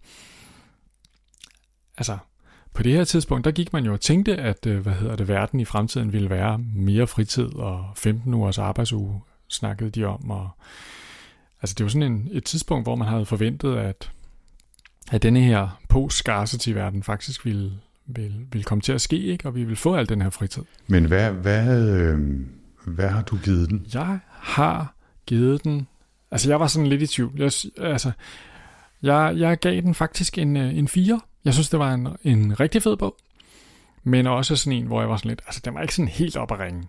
altså, på det her tidspunkt, der gik man jo og tænkte, at øh, hvad hedder det, verden i fremtiden ville være mere fritid og 15 ugers arbejdsuge, snakkede de om. Og, altså det var sådan en, et tidspunkt, hvor man havde forventet, at, at denne her post-scarcity-verden faktisk ville, ville, ville komme til at ske, ikke? og vi ville få al den her fritid. Men hvad, hvad, øh, hvad har du givet den? Jeg har givet den... Altså, jeg var sådan lidt i tvivl. Jeg, altså, jeg, jeg gav den faktisk en, øh, en 4. Jeg synes, det var en, en rigtig fed bog. Men også sådan en, hvor jeg var sådan lidt... Altså, den var ikke sådan helt op at ringe.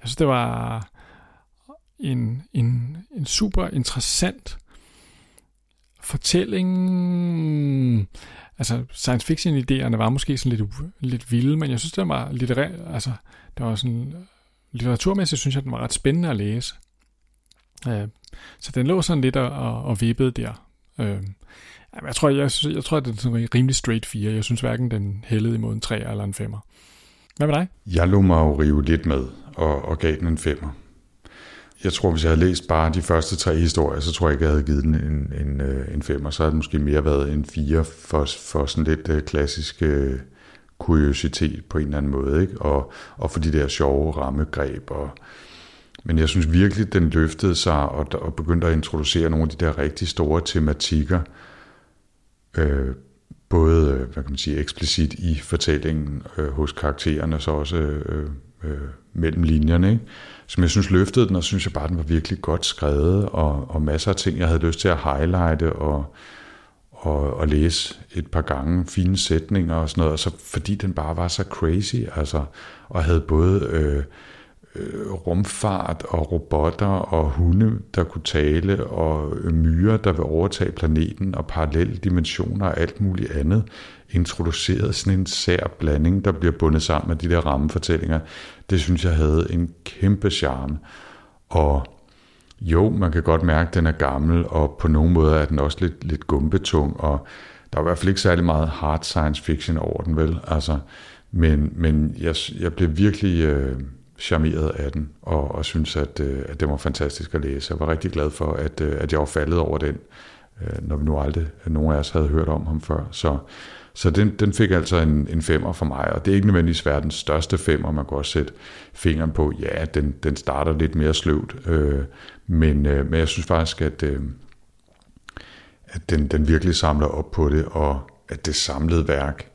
Jeg synes, det var en, en, en super interessant fortælling. Altså, science fiction idéerne var måske sådan lidt, lidt vilde, men jeg synes, det var litterær, altså, det var sådan, litteraturmæssigt synes jeg, den var ret spændende at læse. Øh, så den lå sådan lidt og, og vippede der. Øh, jeg tror, jeg, jeg, jeg tror, at det er en rimelig straight 4. Jeg synes hverken den hældede imod en 3 eller en 5'er. Hvad med dig? Jeg lå mig jo rive lidt med og, og gav den en 5'er. Jeg tror, hvis jeg havde læst bare de første tre historier, så tror jeg ikke, jeg havde givet den en, en, øh, en femmer. Så havde det måske mere været en 4 for, for sådan lidt øh, klassisk øh, kuriositet på en eller anden måde. Ikke? Og, og for de der sjove rammegreb og men jeg synes virkelig, den løftede sig og, og begyndte at introducere nogle af de der rigtig store tematikker, øh, både hvad kan man sige, eksplicit i fortællingen øh, hos karaktererne, så også øh, øh, mellem linjerne, ikke? som jeg synes løftede den, og synes jeg bare, den var virkelig godt skrevet, og, og masser af ting, jeg havde lyst til at highlighte og, og, og læse et par gange, fine sætninger og sådan noget, og så, fordi den bare var så crazy, altså, og havde både... Øh, øh, rumfart og robotter og hunde, der kunne tale, og øh, myrer, der vil overtage planeten, og parallelle dimensioner og alt muligt andet, introduceret sådan en sær blanding, der bliver bundet sammen med de der rammefortællinger. Det synes jeg havde en kæmpe charme. Og jo, man kan godt mærke, at den er gammel, og på nogle måder er den også lidt, lidt gumbetung, og der er i hvert fald ikke særlig meget hard science fiction over den, vel? Altså, men, men jeg, jeg blev virkelig... Øh, charmeret af den, og, og synes, at, øh, at det var fantastisk at læse. Jeg var rigtig glad for, at, øh, at jeg var faldet over den, øh, når vi nu aldrig nogen af os havde hørt om ham før. Så, så den, den fik altså en, en femmer for mig, og det er ikke nødvendigvis verdens største femmer, man kan også sætte fingeren på. Ja, den, den starter lidt mere sløvt, øh, men, øh, men jeg synes faktisk, at, øh, at den, den virkelig samler op på det, og at det samlede værk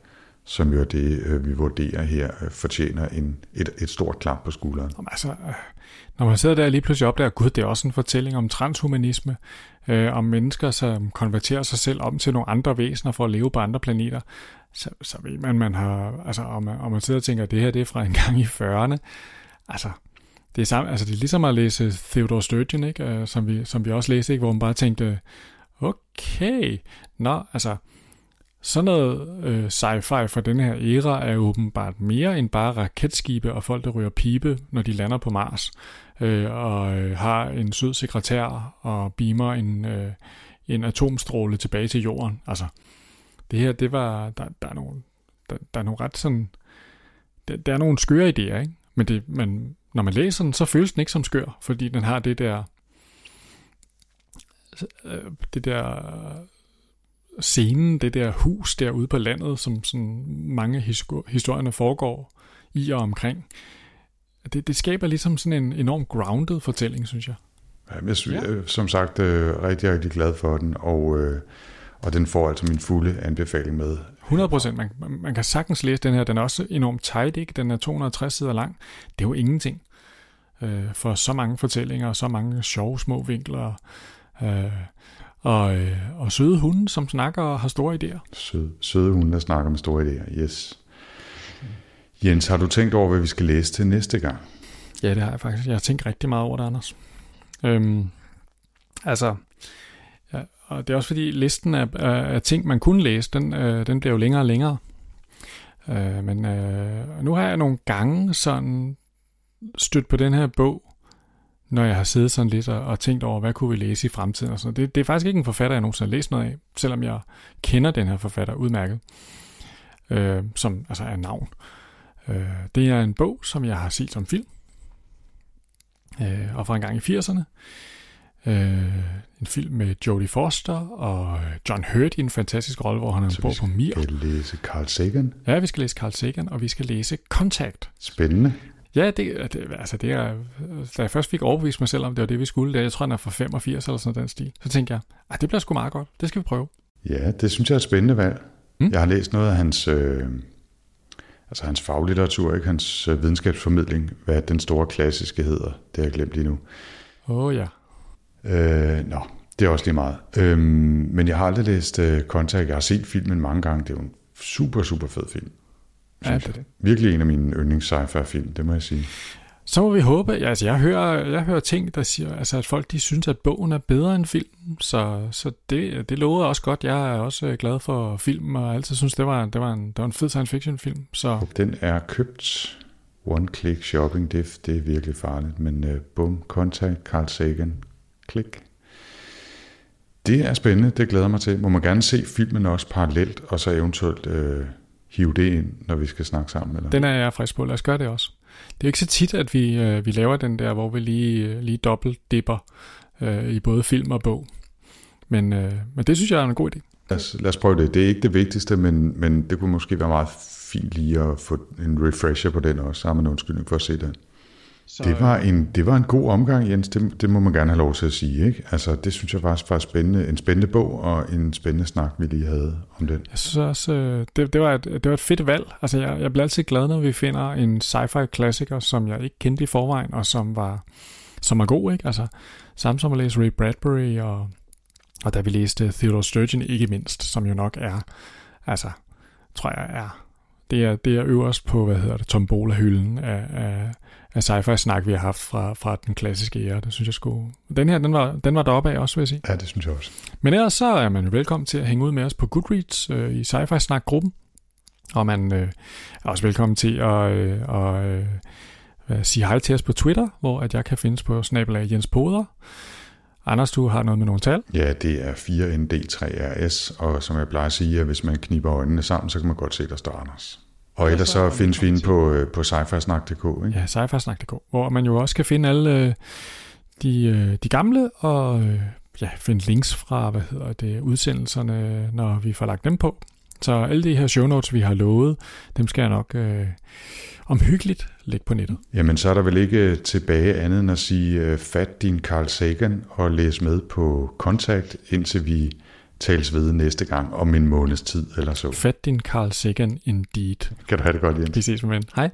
som jo er det, øh, vi vurderer her, øh, fortjener en, et, et stort klap på skulderen. Jamen, altså, øh, når man sidder der lige pludselig opdager, gud, det er også en fortælling om transhumanisme, øh, om mennesker, som konverterer sig selv om til nogle andre væsener for at leve på andre planeter, så, så ved man, man har, altså, om man, om man sidder og tænker, at det her det er fra en gang i 40'erne, altså, det er, samme, altså, det er ligesom at læse Theodore Sturgeon, ikke? som, vi, som vi også læste, ikke? hvor man bare tænkte, okay, nå, altså, sådan noget øh, sci-fi fra den her æra er åbenbart mere end bare raketskibe og folk, der ryger pibe, når de lander på Mars, øh, og øh, har en sød sekretær og beamer en, øh, en atomstråle tilbage til jorden. Altså, det her, det var, der, der er nogle, der, der er nogle ret sådan, der, der er nogle skøre idéer, ikke? Men, det, men når man læser den, så føles den ikke som skør, fordi den har det der, øh, det der scenen, det der hus derude på landet, som sådan mange historierne foregår i og omkring. Det, det skaber ligesom sådan en enorm grounded fortælling, synes jeg. Jeg synes, ja. som sagt øh, rigtig, rigtig glad for den, og, øh, og den får altså min fulde anbefaling med. 100 procent. Man, man kan sagtens læse den her. Den er også enormt tight, ikke? Den er 260 sider lang. Det er jo ingenting øh, for så mange fortællinger og så mange sjove små vinkler. Øh, og, øh, og søde hunde, som snakker og har store idéer. Søde, søde hunde, der snakker med store idéer, yes. Jens, har du tænkt over, hvad vi skal læse til næste gang? Ja, det har jeg faktisk. Jeg har tænkt rigtig meget over det, Anders. Øhm, altså, ja, og det er også fordi listen af, af, af ting, man kunne læse, den, øh, den bliver jo længere og længere. Øh, men øh, nu har jeg nogle gange sådan stødt på den her bog, når jeg har siddet sådan lidt og, og tænkt over, hvad kunne vi læse i fremtiden. Og sådan. Det, det er faktisk ikke en forfatter, jeg nogensinde har læst noget af, selvom jeg kender den her forfatter udmærket, øh, som altså er navn. Øh, det er en bog, som jeg har set som film, øh, og fra en gang i 80'erne. Øh, en film med Jodie Foster og John Hurt i en fantastisk rolle, hvor han er bor på Mir. Vi skal læse Carl Sagan? Ja, vi skal læse Carl Sagan, og vi skal læse Contact. Spændende. Ja, det, det, altså det er, da jeg først fik overbevist mig selv om, det var det, vi skulle, der, jeg tror, den er fra 85 eller sådan den stil, så tænkte jeg, at det bliver sgu meget godt, det skal vi prøve. Ja, det synes jeg er et spændende valg. Mm. Jeg har læst noget af hans, øh, altså hans faglitteratur, ikke? hans øh, videnskabsformidling, hvad den store klassiske hedder, det har jeg glemt lige nu. Åh oh, ja. Øh, nå, det er også lige meget. Øh, men jeg har aldrig læst øh, Contact, jeg har set filmen mange gange, det er jo en super, super fed film. Ja, det det. Virkelig en af mine yndlings sci-fi film, det må jeg sige. Så må vi håbe, altså jeg hører, jeg hører ting, der siger, altså at folk de synes, at bogen er bedre end filmen, så, så det, det lover også godt. Jeg er også øh, glad for film, og altid synes, det var, det var, en, det var en fed science fiction film. Så. Den er købt one-click shopping, det, det er virkelig farligt, men uh, bum, contact, Carl Sagan, klik. Det er spændende, det glæder mig til. Må man gerne se filmen også parallelt, og så eventuelt uh, hive det ind, når vi skal snakke sammen? Eller? Den er jeg frisk på, lad os gøre det også. Det er ikke så tit, at vi, øh, vi laver den der, hvor vi lige, øh, lige dobbelt dipper øh, i både film og bog. Men, øh, men det synes jeg er en god idé. Lad os, lad os prøve det. Det er ikke det vigtigste, men, men det kunne måske være meget fint lige at få en refresher på den også. Så har man undskyldning for at se den. Så, det, var en, det var en god omgang, Jens. Det, det må man gerne have lov til at sige. Ikke? Altså, det synes jeg faktisk var spændende. en spændende bog og en spændende snak, vi lige havde om den. Jeg synes også, øh, det, det, var, et, det var et fedt valg. Altså, jeg, jeg bliver altid glad, når vi finder en sci-fi klassiker, som jeg ikke kendte i forvejen, og som var som var god. Ikke? Altså, samme som at læse Ray Bradbury, og, og da vi læste Theodore Sturgeon ikke mindst, som jo nok er, altså, tror jeg er, det er, det er øverst på, hvad hedder det, tombola-hylden af, af af sci-fi snak, vi har haft fra, fra den klassiske ære. Det synes jeg skulle... Den her, den var, den var deroppe af også, vil jeg sige. Ja, det synes jeg også. Men ellers så er man velkommen til at hænge ud med os på Goodreads øh, i sci-fi snak-gruppen. Og man øh, er også velkommen til at øh, og, øh, sige hej til os på Twitter, hvor at jeg kan findes på snabelag Jens Poder. Anders, du har noget med nogle tal? Ja, det er 4ND3RS, og som jeg plejer at sige, at hvis man kniber øjnene sammen, så kan man godt se, der står Anders. Og ellers så findes vi inde på, øh, på sci-fi-snak.dk. Ikke? Ja, sci-fi-snak.dk, hvor man jo også kan finde alle øh, de, øh, de gamle, og ja, finde links fra, hvad hedder det, udsendelserne, når vi får lagt dem på. Så alle de her show notes, vi har lovet, dem skal jeg nok øh, omhyggeligt lægge på nettet. Jamen, så er der vel ikke tilbage andet end at sige, fat din Carl Sagan og læs med på kontakt, indtil vi tales ved næste gang om en måneds tid eller så. Fat din Carl Sagan indeed. Kan du have det godt, Jens. Vi ses med Hej.